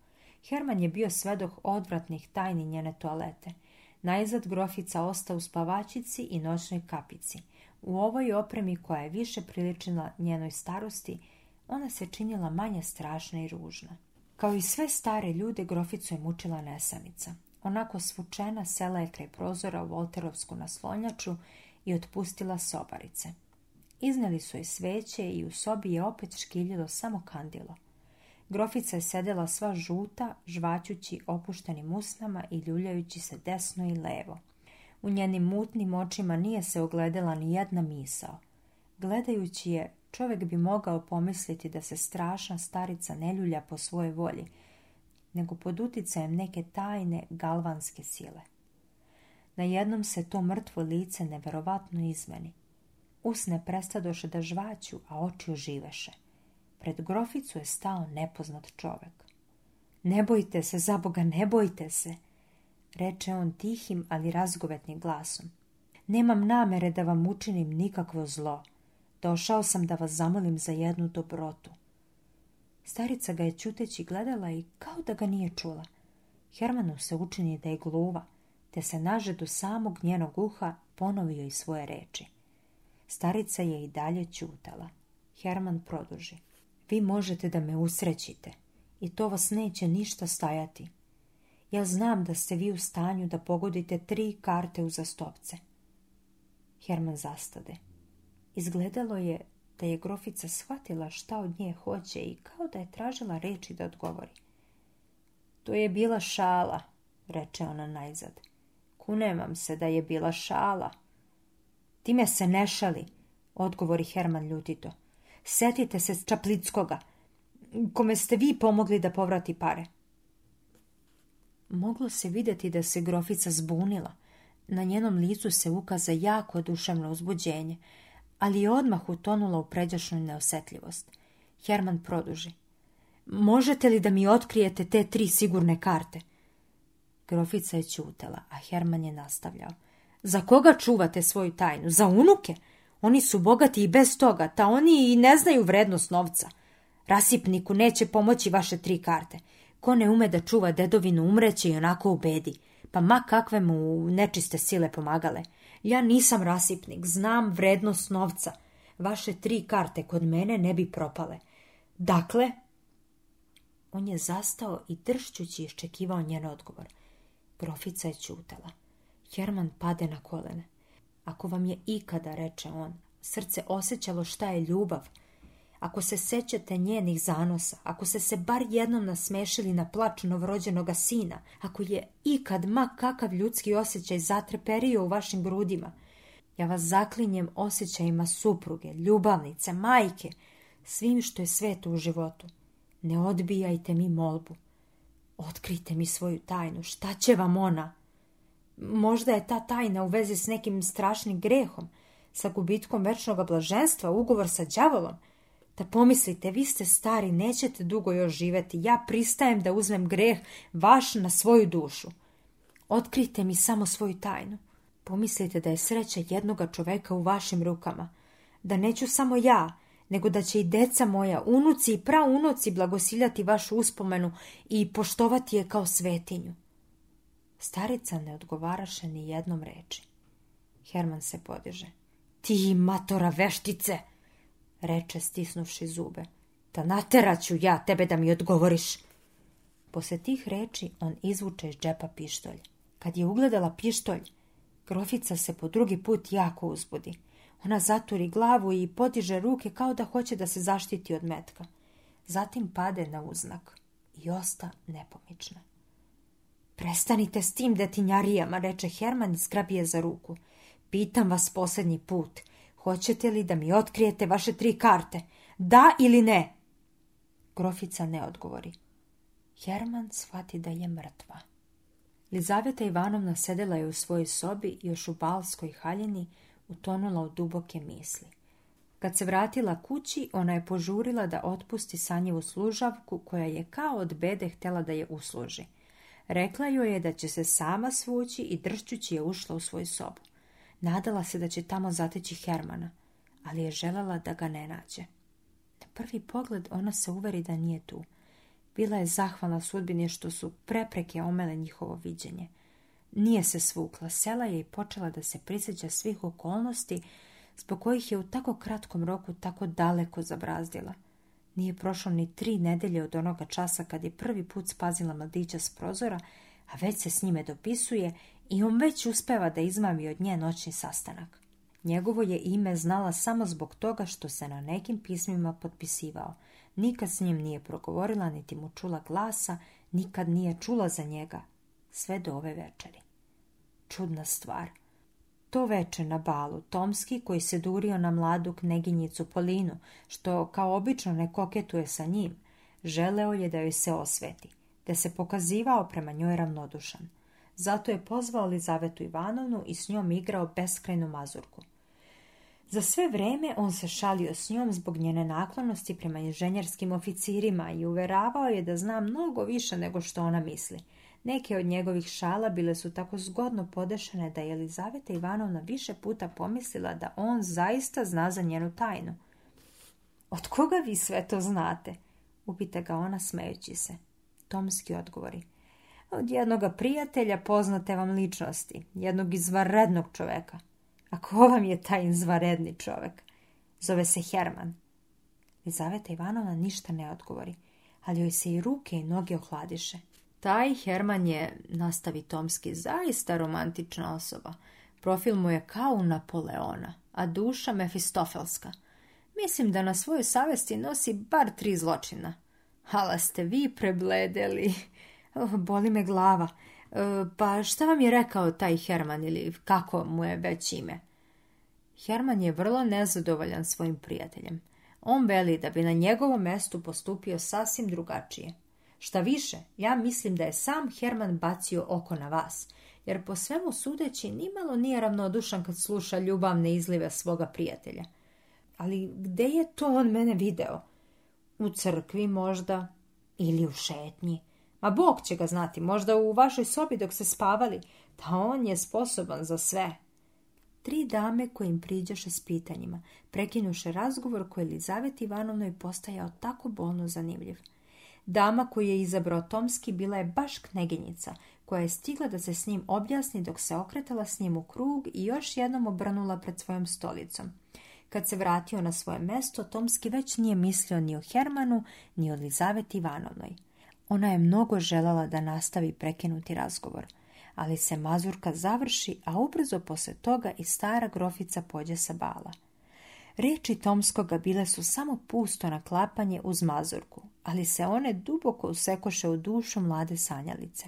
Herman je bio svedoh odvratnih tajni njene toalete. Najzad grofica osta u spavačici i noćnoj kapici – u ovoj opremi koja je više priličila njenoj starosti, ona se činila manje strašna i ružna. Kao i sve stare ljude, groficu je mučila nesamica. Onako svučena sela je kraj prozora u Volterovsku naslonjaču i otpustila sobarice. Izneli su je sveće i u sobi je opet škiljilo samo kandilo. Grofica je sedela sva žuta, žvaćući opuštenim usnama i ljuljajući se desno i levo. U njenim mutnim očima nije se ogledala ni jedna misao. Gledajući je, čovjek bi mogao pomisliti da se strašna starica ne ljulja po svojoj volji, nego pod uticajem neke tajne galvanske sile. Na jednom se to mrtvo lice neverovatno izmeni. Usne prestadoše da žvaću, a oči oživeše. Pred groficu je stao nepoznat čovjek. Ne bojte se, za Boga, ne bojte se, reče on tihim, ali razgovetnim glasom. Nemam namere da vam učinim nikakvo zlo. Došao sam da vas zamolim za jednu dobrotu. Starica ga je čuteći gledala i kao da ga nije čula. Hermanu se učini da je gluva, te se naže do samog njenog uha ponovio i svoje reči. Starica je i dalje čutala. Herman produži. Vi možete da me usrećite i to vas neće ništa stajati. Ja znam da ste vi u stanju da pogodite tri karte u zastopce. Herman zastade. Izgledalo je da je grofica shvatila šta od nje hoće i kao da je tražila reči da odgovori. To je bila šala, reče ona najzad. Kunem vam se da je bila šala. Time se ne šali, odgovori Herman ljutito. Setite se Čaplickoga, kome ste vi pomogli da povrati pare. Moglo se vidjeti da se grofica zbunila. Na njenom licu se ukaza jako duševno uzbuđenje, ali je odmah utonula u pređašnju neosjetljivost. Herman produži. Možete li da mi otkrijete te tri sigurne karte? Grofica je čutela, a Herman je nastavljao. Za koga čuvate svoju tajnu? Za unuke? Oni su bogati i bez toga, ta oni i ne znaju vrednost novca. Rasipniku neće pomoći vaše tri karte. Ko ne ume da čuva dedovinu umreće i onako u bedi, pa ma kakve mu nečiste sile pomagale. Ja nisam rasipnik, znam vrednost novca. Vaše tri karte kod mene ne bi propale. Dakle, on je zastao i dršćući iščekivao njen odgovor. Profica je čutala. Herman pade na kolene. Ako vam je ikada, reče on, srce osjećalo šta je ljubav, ako se sećate njenih zanosa, ako ste se bar jednom nasmešili na plač novrođenoga sina, ako je ikad ma kakav ljudski osjećaj zatreperio u vašim grudima, ja vas zaklinjem osjećajima supruge, ljubavnice, majke, svim što je sveto u životu. Ne odbijajte mi molbu. Otkrijte mi svoju tajnu. Šta će vam ona? Možda je ta tajna u vezi s nekim strašnim grehom, sa gubitkom večnog blaženstva, ugovor sa đavolom – da pomislite, vi ste stari, nećete dugo još živjeti, ja pristajem da uzmem greh vaš na svoju dušu. Otkrijte mi samo svoju tajnu. Pomislite da je sreće jednoga čoveka u vašim rukama. Da neću samo ja, nego da će i deca moja, unuci i praunuci blagosiljati vašu uspomenu i poštovati je kao svetinju. Starica ne odgovaraše ni jednom reči. Herman se podiže. Ti, matora veštice, reče stisnuši zube. Da nateraću ja tebe da mi odgovoriš. Posle tih reči on izvuče iz džepa pištolj. Kad je ugledala pištolj, grofica se po drugi put jako uzbudi. Ona zaturi glavu i podiže ruke kao da hoće da se zaštiti od metka. Zatim pade na uznak i osta nepomična. Prestanite s tim detinjarijama, reče Herman i skrabije za ruku. Pitam vas posljednji put. Hoćete li da mi otkrijete vaše tri karte? Da ili ne? Grofica ne odgovori. Herman shvati da je mrtva. Lizaveta Ivanovna sedela je u svojoj sobi, još u balskoj haljini, utonula u duboke misli. Kad se vratila kući, ona je požurila da otpusti sanjevu služavku koja je kao od bede htjela da je usluži. Rekla joj je da će se sama svući i dršćući je ušla u svoju sobu. Nadala se da će tamo zateći Hermana, ali je željela da ga ne nađe. Na prvi pogled ona se uveri da nije tu. Bila je zahvalna sudbini što su prepreke omele njihovo viđenje. Nije se svukla, sela je i počela da se prisjeća svih okolnosti zbog kojih je u tako kratkom roku tako daleko zabrazdila. Nije prošlo ni tri nedelje od onoga časa kad je prvi put spazila mladića s prozora a već se s njime dopisuje i on već uspeva da izmami od nje noćni sastanak. Njegovo je ime znala samo zbog toga što se na nekim pismima potpisivao. Nikad s njim nije progovorila, niti mu čula glasa, nikad nije čula za njega. Sve do ove večeri. Čudna stvar. To večer na balu, Tomski, koji se durio na mladu kneginjicu Polinu, što kao obično ne koketuje sa njim, želeo je da joj se osveti te se pokazivao prema njoj ravnodušan. Zato je pozvao Lizavetu Ivanovnu i s njom igrao beskrajnu mazurku. Za sve vreme on se šalio s njom zbog njene naklonosti prema inženjerskim oficirima i uveravao je da zna mnogo više nego što ona misli. Neke od njegovih šala bile su tako zgodno podešene da je Elizaveta Ivanovna više puta pomislila da on zaista zna za njenu tajnu. Od koga vi sve to znate? upita ga ona smejući se tomski odgovori. Od jednoga prijatelja poznate vam ličnosti, jednog izvarednog čoveka. A ko vam je taj izvaredni čovek? Zove se Herman. Lizaveta Ivanovna ništa ne odgovori, ali joj se i ruke i noge ohladiše. Taj Herman je, nastavi Tomski, zaista romantična osoba. Profil mu je kao u Napoleona, a duša mefistofelska. Mislim da na svojoj savesti nosi bar tri zločina – Hala ste vi prebledeli. [LAUGHS] Oh, boli me glava. E, pa šta vam je rekao taj Herman ili kako mu je već ime? Herman je vrlo nezadovoljan svojim prijateljem. On veli da bi na njegovom mestu postupio sasvim drugačije. Šta više, ja mislim da je sam Herman bacio oko na vas, jer po svemu sudeći nimalo nije ravnodušan kad sluša ljubavne izlive svoga prijatelja. Ali gde je to on mene video? u crkvi možda ili u šetnji. Ma Bog će ga znati, možda u vašoj sobi dok se spavali, da on je sposoban za sve. Tri dame kojim priđaše s pitanjima prekinuše razgovor koji Elizaveti Ivanovnoj postajao tako bolno zanimljiv. Dama koju je izabrao Tomski bila je baš kneginjica, koja je stigla da se s njim objasni dok se okretala s njim u krug i još jednom obrnula pred svojom stolicom. Kad se vratio na svoje mesto, Tomski već nije mislio ni o Hermanu, ni o Lizaveti Ivanovnoj. Ona je mnogo želala da nastavi prekinuti razgovor, ali se mazurka završi, a ubrzo poslije toga i stara grofica pođe sa bala. Riječi Tomskoga bile su samo pusto naklapanje uz mazurku, ali se one duboko usekoše u dušu mlade sanjalice.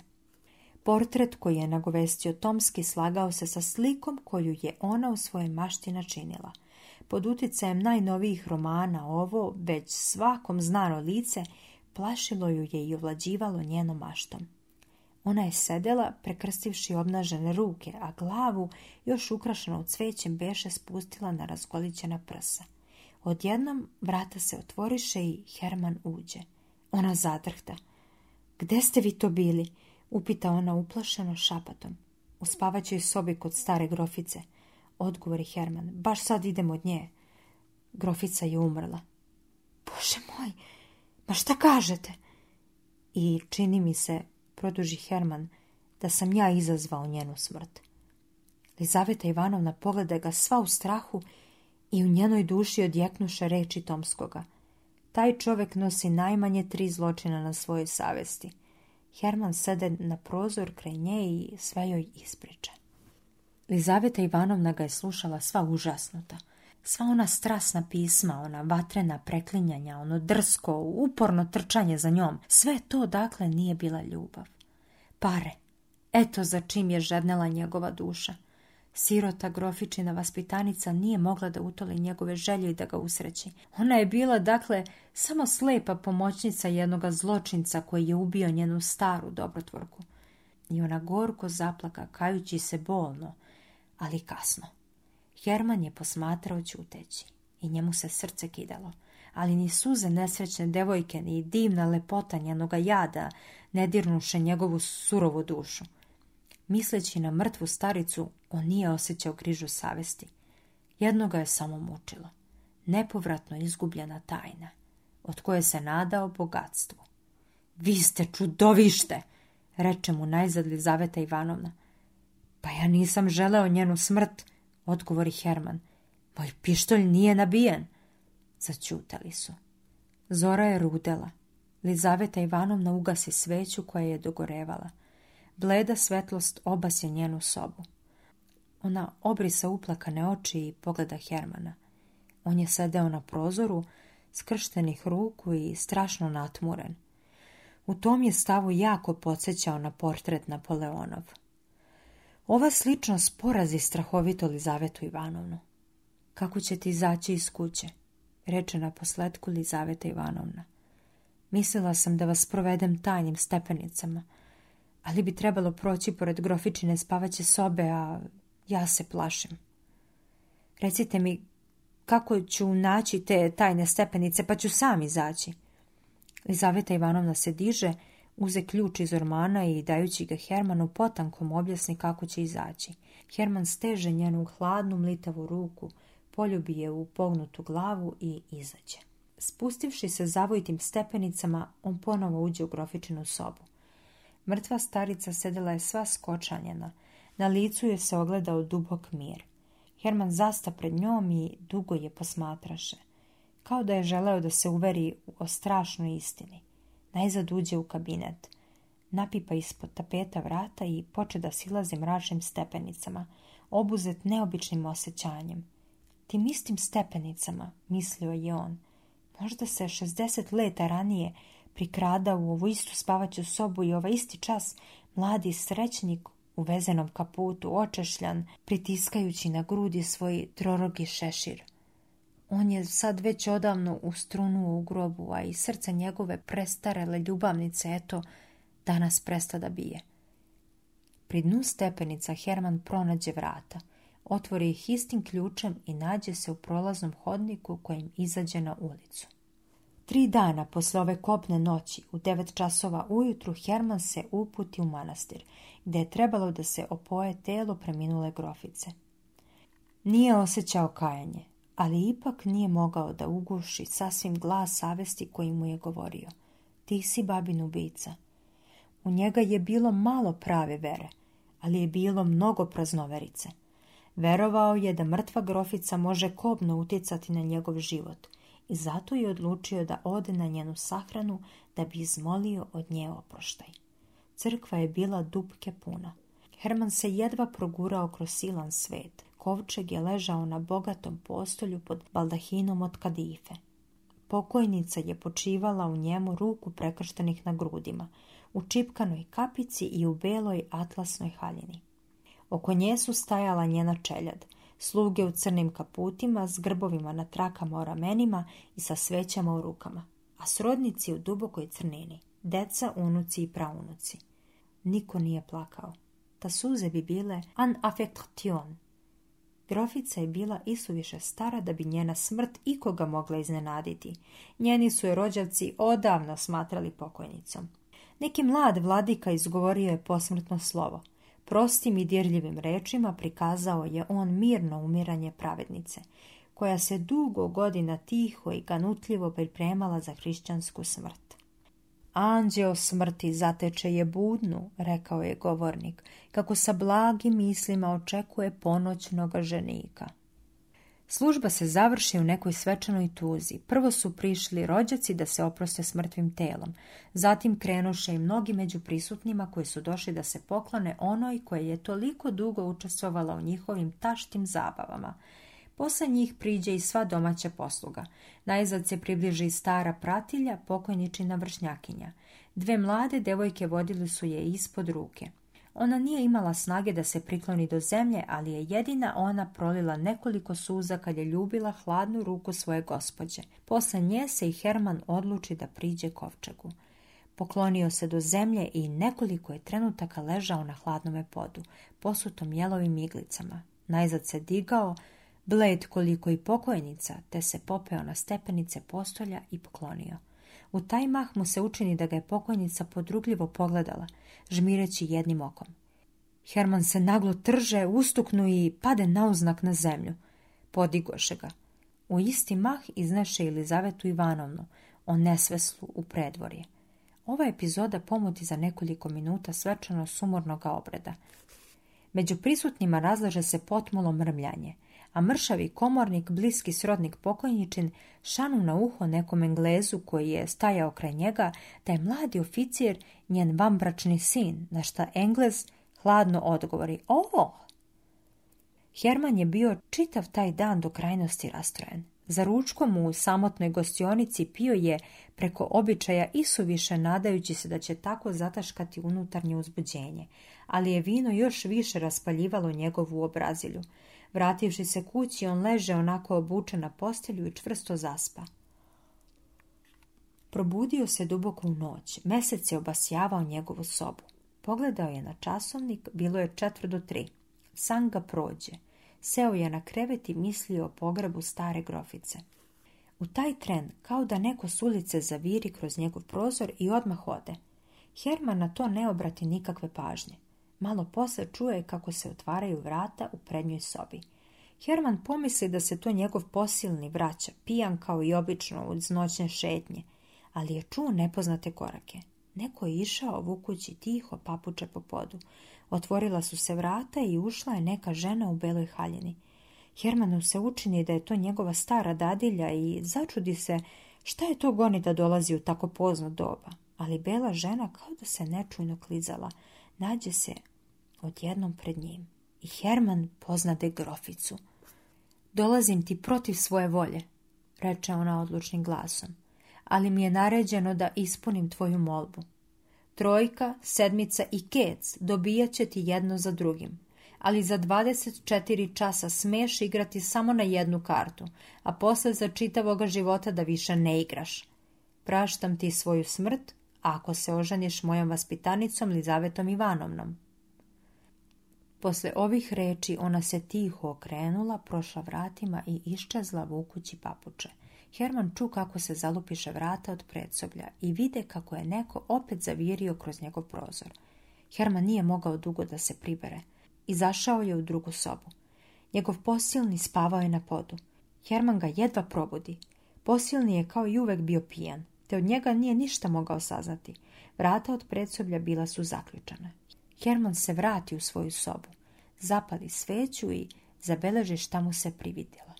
Portret koji je nagovestio Tomski slagao se sa slikom koju je ona u svojoj mašti načinila – pod utjecajem najnovijih romana ovo, već svakom znano lice, plašilo ju je i ovlađivalo njenom maštom. Ona je sedela, prekrstivši obnažene ruke, a glavu, još u cvećem, beše spustila na razgolićena prsa. Odjednom vrata se otvoriše i Herman uđe. Ona zadrhta. Gde ste vi to bili? upita ona uplašeno šapatom. U spavaćoj sobi kod stare grofice – odgovori Herman. Baš sad idem od nje. Grofica je umrla. Bože moj, ma šta kažete? I čini mi se, produži Herman, da sam ja izazvao njenu smrt. Lizaveta Ivanovna pogleda ga sva u strahu i u njenoj duši odjeknuše reči Tomskoga. Taj čovjek nosi najmanje tri zločina na svojoj savesti. Herman sede na prozor kraj nje i sve joj ispriča. Lizaveta Ivanovna ga je slušala sva užasnuta. Sva ona strasna pisma, ona vatrena preklinjanja, ono drsko, uporno trčanje za njom, sve to dakle nije bila ljubav. Pare, eto za čim je žednela njegova duša. Sirota grofičina vaspitanica nije mogla da utoli njegove želje i da ga usreći. Ona je bila, dakle, samo slepa pomoćnica jednoga zločinca koji je ubio njenu staru dobrotvorku. I ona gorko zaplaka, kajući se bolno, ali kasno. Herman je posmatrao čuteći i njemu se srce kidalo, ali ni suze nesrećne devojke ni divna lepota njenoga jada ne dirnuše njegovu surovu dušu. Misleći na mrtvu staricu, on nije osjećao križu savesti. Jedno ga je samo mučilo. Nepovratno izgubljena tajna, od koje se nadao bogatstvu. Vi ste čudovište, reče mu najzad Zaveta Ivanovna. Pa ja nisam želeo njenu smrt, odgovori Herman. Moj pištolj nije nabijen. Začutali su. Zora je rudela. Lizaveta Ivanovna ugasi sveću koja je dogorevala. Bleda svetlost obasje njenu sobu. Ona obrisa uplakane oči i pogleda Hermana. On je sedeo na prozoru, skrštenih ruku i strašno natmuren. U tom je stavu jako podsjećao na portret Napoleonov. Ova sličnost porazi strahovito Lizavetu Ivanovnu. Kako ćete izaći iz kuće? Reče na posledku Lizaveta Ivanovna. Mislila sam da vas provedem tajnim stepenicama, ali bi trebalo proći pored grofičine spavaće sobe, a ja se plašim. Recite mi kako ću naći te tajne stepenice, pa ću sam izaći. Lizaveta Ivanovna se diže uze ključ iz ormana i dajući ga Hermanu potankom objasni kako će izaći. Herman steže njenu hladnu mlitavu ruku, poljubi je u pognutu glavu i izađe. Spustivši se zavojitim stepenicama, on ponovo uđe u grofičinu sobu. Mrtva starica sedela je sva skočanjena. Na licu je se ogledao dubok mir. Herman zasta pred njom i dugo je posmatraše. Kao da je želeo da se uveri o strašnoj istini. Najzad uđe u kabinet. Napipa ispod tapeta vrata i poče da silaze mračnim stepenicama, obuzet neobičnim osjećanjem. Tim istim stepenicama, mislio je on, možda se 60 leta ranije prikrada u ovu istu spavaću sobu i ovaj isti čas mladi srećnik u vezenom kaputu, očešljan, pritiskajući na grudi svoj trorogi šešir. On je sad već odavno ustrunuo u grobu, a i srce njegove prestarele ljubavnice, eto, danas presta da bije. Pri dnu stepenica Herman pronađe vrata, otvori ih istim ključem i nađe se u prolaznom hodniku kojim izađe na ulicu. Tri dana posle ove kopne noći, u devet časova ujutru, Herman se uputi u manastir, gdje je trebalo da se opoje telo preminule grofice. Nije osjećao kajanje, ali ipak nije mogao da uguši sasvim glas savesti koji mu je govorio. Ti si babin ubica. U njega je bilo malo prave vere, ali je bilo mnogo praznoverice. Verovao je da mrtva grofica može kobno utjecati na njegov život i zato je odlučio da ode na njenu sahranu da bi izmolio od nje oproštaj. Crkva je bila dupke puna. Herman se jedva progurao kroz silan svet kovčeg je ležao na bogatom postolju pod baldahinom od kadife. Pokojnica je počivala u njemu ruku prekrštenih na grudima, u čipkanoj kapici i u beloj atlasnoj haljini. Oko nje su stajala njena čeljad, sluge u crnim kaputima s grbovima na trakama o ramenima i sa svećama u rukama, a srodnici u dubokoj crnini, deca, unuci i praunuci. Niko nije plakao. Ta suze bi bile an affectation, Grofica je bila isuviše stara da bi njena smrt ikoga mogla iznenaditi. Njeni su je rođavci odavno smatrali pokojnicom. Neki mlad vladika izgovorio je posmrtno slovo. Prostim i dirljivim rečima prikazao je on mirno umiranje pravednice, koja se dugo godina tiho i ganutljivo pripremala za hrišćansku smrt. Anđeo smrti zateče je budnu, rekao je govornik, kako sa blagim mislima očekuje ponoćnoga ženika. Služba se završi u nekoj svečanoj tuzi. Prvo su prišli rođaci da se oproste s mrtvim telom. Zatim krenuše i mnogi među prisutnima koji su došli da se poklone onoj koja je toliko dugo učestvovala u njihovim taštim zabavama – Posle njih priđe i sva domaća posluga. Najzad se približi stara pratilja, pokojničina vršnjakinja. Dve mlade devojke vodili su je ispod ruke. Ona nije imala snage da se prikloni do zemlje, ali je jedina ona prolila nekoliko suza kad je ljubila hladnu ruku svoje gospođe. Posle nje se i Herman odluči da priđe kovčegu. Poklonio se do zemlje i nekoliko je trenutaka ležao na hladnome podu, posutom jelovim iglicama. Najzad se digao, bled koliko i pokojnica, te se popeo na stepenice postolja i poklonio. U taj mah mu se učini da ga je pokojnica podrugljivo pogledala, žmireći jednim okom. Herman se naglo trže, ustuknu i pade na uznak na zemlju. Podigoše ga. U isti mah izneše Elizavetu Ivanovnu, o nesveslu u predvorje. Ova epizoda pomuti za nekoliko minuta svečano sumornog obreda. Među prisutnima razlaže se potmulo mrmljanje – a mršavi komornik, bliski srodnik pokojničin, šanu na uho nekom englezu koji je stajao kraj njega da je mladi oficir njen vambračni sin, na šta englez hladno odgovori ovo! Herman je bio čitav taj dan do krajnosti rastrojen. Za ručkom u samotnoj gostionici pio je preko običaja i suviše nadajući se da će tako zataškati unutarnje uzbuđenje, ali je vino još više raspaljivalo njegovu obrazilju. Vrativši se kući, on leže onako obučen na postelju i čvrsto zaspa. Probudio se duboko u noć. Mesec je obasjavao njegovu sobu. Pogledao je na časovnik, bilo je četvr do tri. San ga prođe. Seo je na krevet i mislio o pogrebu stare grofice. U taj tren, kao da neko s ulice zaviri kroz njegov prozor i odmah ode. Herman na to ne obrati nikakve pažnje. Malo posle čuje kako se otvaraju vrata u prednjoj sobi. Herman pomisli da se to njegov posilni vraća, pijan kao i obično od noćne šetnje, ali je čuo nepoznate korake. Neko je išao vukući tiho papuče po podu. Otvorila su se vrata i ušla je neka žena u beloj haljini. Hermanu se učini da je to njegova stara dadilja i začudi se šta je to goni da dolazi u tako pozno doba. Ali bela žena kao da se nečujno klizala. Nađe se odjednom pred njim i Herman poznade groficu. Dolazim ti protiv svoje volje, reče ona odlučnim glasom, ali mi je naređeno da ispunim tvoju molbu. Trojka, sedmica i kec dobijat će ti jedno za drugim, ali za 24 časa smeš igrati samo na jednu kartu, a posle za čitavoga života da više ne igraš. Praštam ti svoju smrt, ako se oženiš mojom vaspitanicom Lizavetom Ivanovnom. Posle ovih reči ona se tiho okrenula, prošla vratima i iščezla vukući papuče. Herman ču kako se zalupiše vrata od predsoblja i vide kako je neko opet zavirio kroz njegov prozor. Herman nije mogao dugo da se pribere. Izašao je u drugu sobu. Njegov posilni spavao je na podu. Herman ga jedva probudi. Posilni je kao i uvek bio pijan, te od njega nije ništa mogao saznati. Vrata od predsoblja bila su zaključana. Herman se vrati u svoju sobu, zapali sveću i zabeleži šta mu se prividjelo.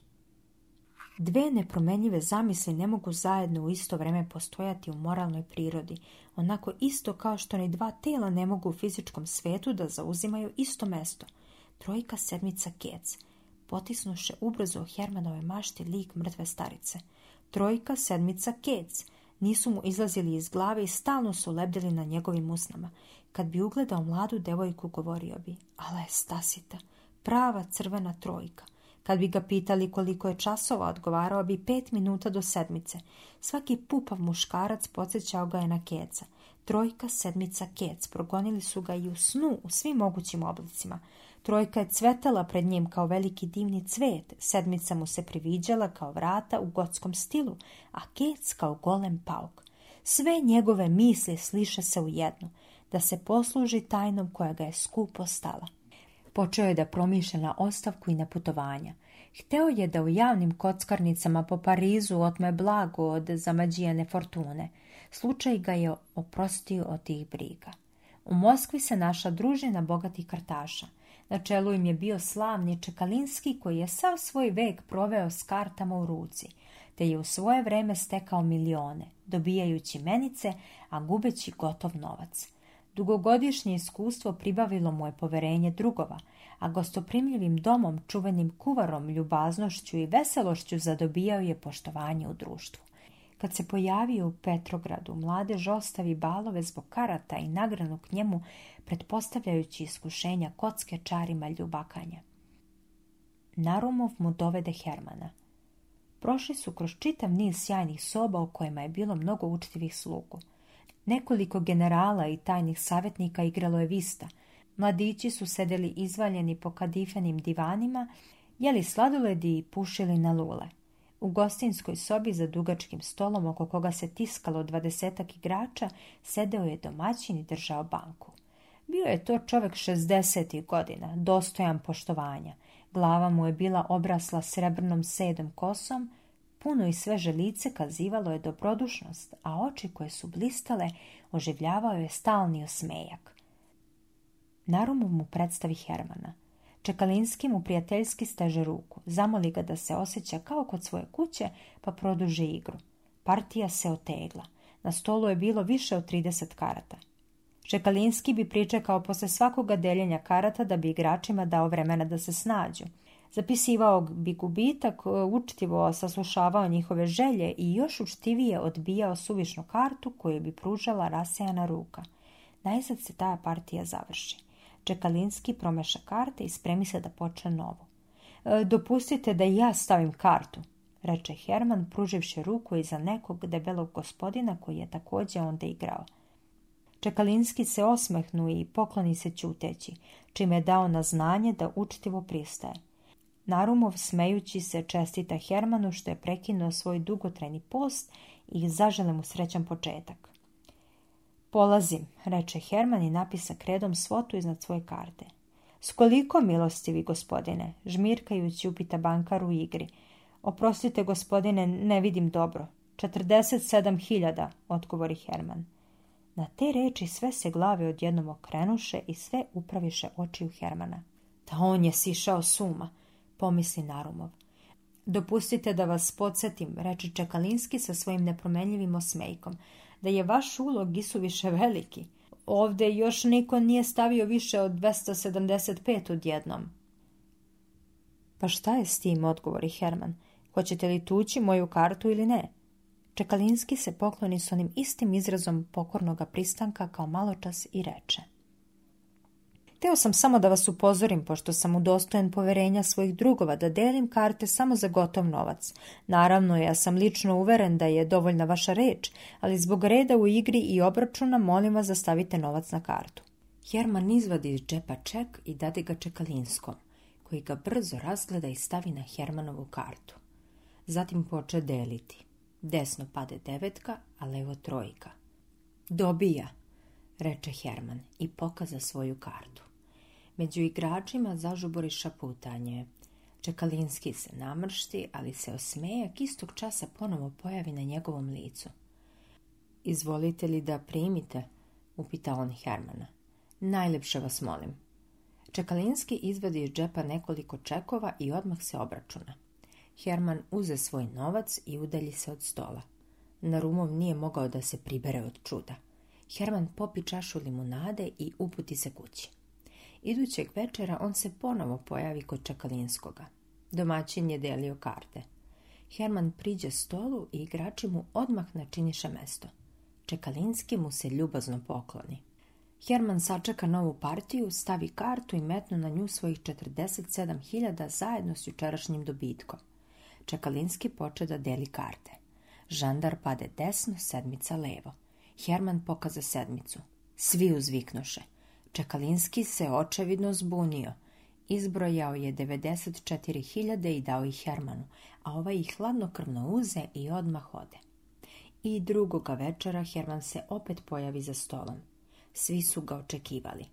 Dve nepromenjive zamisli ne mogu zajedno u isto vrijeme postojati u moralnoj prirodi, onako isto kao što ni dva tela ne mogu u fizičkom svetu da zauzimaju isto mesto. Trojka sedmica kec, potisnuše ubrzo u Hermanove mašti lik mrtve starice. Trojka sedmica kec, nisu mu izlazili iz glave i stalno su lebdjeli na njegovim usnama. Kad bi ugledao mladu devojku, govorio bi, ala je stasita, prava crvena trojka. Kad bi ga pitali koliko je časova, odgovarao bi pet minuta do sedmice. Svaki pupav muškarac podsjećao ga je na keca. Trojka, sedmica, kec. Progonili su ga i u snu u svim mogućim oblicima. Trojka je cvetala pred njim kao veliki divni cvet. Sedmica mu se priviđala kao vrata u gotskom stilu, a kec kao golem pauk. Sve njegove misli sliše se u jednu da se posluži tajnom koja ga je skupo stala. Počeo je da promišlja na ostavku i na putovanja. Hteo je da u javnim kockarnicama po Parizu otme blago od zamađijene fortune. Slučaj ga je oprostio od tih briga. U Moskvi se naša družina bogatih kartaša. Na čelu im je bio slavni Čekalinski koji je sav svoj vek proveo s kartama u ruci, te je u svoje vreme stekao milione, dobijajući menice, a gubeći gotov novac. Dugogodišnje iskustvo pribavilo mu je poverenje drugova, a gostoprimljivim domom, čuvenim kuvarom, ljubaznošću i veselošću zadobijao je poštovanje u društvu. Kad se pojavio u Petrogradu, mladež ostavi balove zbog karata i nagranu k njemu, pretpostavljajući iskušenja kocke čarima ljubakanja. Narumov mu dovede Hermana. Prošli su kroz čitav niz sjajnih soba u kojima je bilo mnogo učitivih slugu. Nekoliko generala i tajnih savjetnika igralo je vista. Mladići su sedeli izvaljeni po kadifenim divanima, jeli sladoledi i pušili na lule. U gostinskoj sobi za dugačkim stolom oko koga se tiskalo dvadesetak igrača sedeo je domaćin i držao banku. Bio je to čovjek šestdesetih godina, dostojan poštovanja. Glava mu je bila obrasla srebrnom sedom kosom, Puno i sveže lice kazivalo je dobrodušnost, a oči koje su blistale oživljavao je stalni osmejak. Narumu mu predstavi Hermana. Čekalinski mu prijateljski steže ruku, zamoli ga da se osjeća kao kod svoje kuće, pa produži igru. Partija se otegla. Na stolu je bilo više od 30 karata. Čekalinski bi pričekao posle svakoga deljenja karata da bi igračima dao vremena da se snađu – Zapisivao bi gubitak, e, učtivo saslušavao njihove želje i još učtivije odbijao suvišnu kartu koju bi pružala rasejana ruka. Najzad se ta partija završi. Čekalinski promeša karte i spremi se da počne novo. E, dopustite da ja stavim kartu, reče Herman, pruživši ruku iza nekog debelog gospodina koji je također onda igrao. Čekalinski se osmehnu i pokloni se ćuteći, čime je dao na znanje da učtivo pristaje. Narumov, smejući se, čestita Hermanu što je prekinuo svoj dugotrajni post i zažele mu srećan početak. Polazim, reče Herman i napisa kredom svotu iznad svoje karte. Skoliko, koliko vi gospodine, žmirkajući upita bankar u igri. Oprostite, gospodine, ne vidim dobro. Četrdeset hiljada, odgovori Herman. Na te reči sve se glave odjednom okrenuše i sve upraviše očiju Hermana. Da on je sišao suma pomisli Narumov. Dopustite da vas podsjetim, reče Čekalinski sa svojim nepromenljivim osmejkom, da je vaš ulog više veliki. Ovdje još niko nije stavio više od 275 odjednom. Pa šta je s tim, odgovori Herman. Hoćete li tući moju kartu ili ne? Čekalinski se pokloni s onim istim izrazom pokornoga pristanka kao maločas i reče. Teo sam samo da vas upozorim, pošto sam udostojen poverenja svojih drugova, da delim karte samo za gotov novac. Naravno, ja sam lično uveren da je dovoljna vaša reč, ali zbog reda u igri i obračuna molim vas da stavite novac na kartu. Herman izvadi iz džepa ček i dade ga čekalinskom, koji ga brzo razgleda i stavi na Hermanovu kartu. Zatim poče deliti. Desno pade devetka, a levo trojka. Dobija, reče Herman i pokaza svoju kartu. Među igračima zažubori šaputanje. Čekalinski se namršti, ali se osmejak istog časa ponovo pojavi na njegovom licu. Izvolite li da primite? upita on Hermana. Najljepše vas molim. Čekalinski izvadi iz džepa nekoliko čekova i odmah se obračuna. Herman uze svoj novac i udalji se od stola. Na Narumov nije mogao da se pribere od čuda. Herman popi čašu limunade i uputi se kući. Idućeg večera on se ponovo pojavi kod Čakalinskoga. Domaćin je delio karte. Herman priđe stolu i igrači mu odmah načiniše mesto. Čekalinski mu se ljubazno pokloni. Herman sačeka novu partiju, stavi kartu i metnu na nju svojih 47.000 zajedno s jučerašnjim dobitkom. Čekalinski poče da deli karte. Žandar pade desno, sedmica levo. Herman pokaza sedmicu. Svi uzviknuše. Čekalinski se očevidno zbunio. Izbrojao je 94.000 i dao ih Hermanu, a ovaj ih hladnokrvno uze i odmah ode. I drugoga večera Herman se opet pojavi za stolom. Svi su ga očekivali.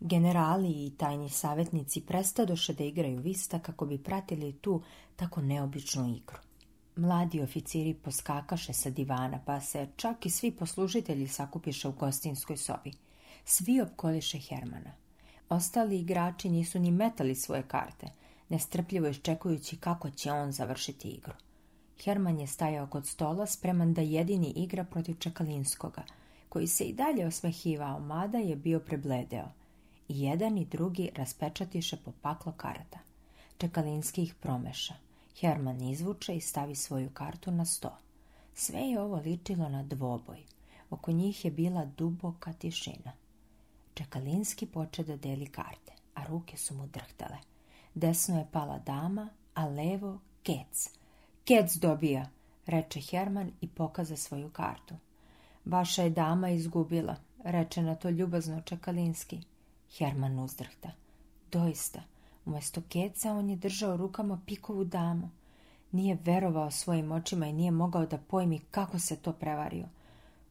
Generali i tajni savjetnici prestadoše da igraju vista kako bi pratili tu tako neobičnu igru. Mladi oficiri poskakaše sa divana, pa se čak i svi poslužitelji sakupiše u gostinskoj sobi – svi opkoliše Hermana. Ostali igrači nisu ni metali svoje karte, nestrpljivo iščekujući kako će on završiti igru. Herman je stajao kod stola spreman da jedini igra protiv Čekalinskoga, koji se i dalje osmehivao, mada je bio prebledeo. I jedan i drugi raspečatiše po paklo karata. Čekalinski ih promeša. Herman izvuče i stavi svoju kartu na sto. Sve je ovo ličilo na dvoboj. Oko njih je bila duboka tišina. Čekalinski poče da deli karte, a ruke su mu drhtale. Desno je pala dama, a levo kec. Kec dobija, reče Herman i pokaza svoju kartu. Vaša je dama izgubila, reče na to ljubazno Čekalinski. Herman uzdrhta. Doista, umjesto keca on je držao rukama pikovu damu. Nije verovao svojim očima i nije mogao da pojmi kako se to prevario.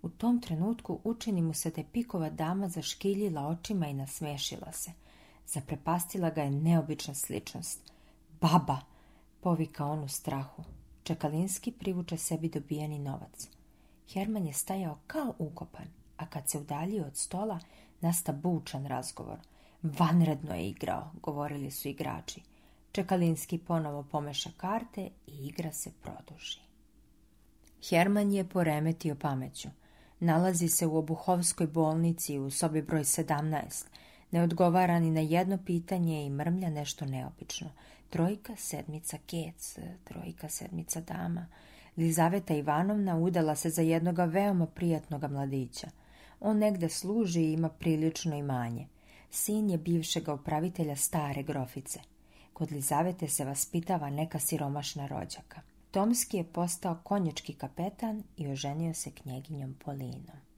U tom trenutku učini mu se da je pikova dama zaškiljila očima i nasmešila se. Zaprepastila ga je neobična sličnost. Baba, povika on u strahu. Čekalinski privuče sebi dobijeni novac. Herman je stajao kao ukopan, a kad se udaljio od stola, nasta bučan razgovor. Vanredno je igrao, govorili su igrači. Čekalinski ponovo pomeša karte i igra se produži. Herman je poremetio pameću nalazi se u Obuhovskoj bolnici u sobi broj 17. Ne odgovara ni na jedno pitanje i mrmlja nešto neobično. Trojka, sedmica, kec, trojka, sedmica, dama. Lizaveta Ivanovna udala se za jednoga veoma prijatnoga mladića. On negde služi i ima prilično imanje. Sin je bivšega upravitelja stare grofice. Kod Lizavete se vaspitava neka siromašna rođaka. Tomski je postao konjački kapetan i oženio se knjeginjom Polinom.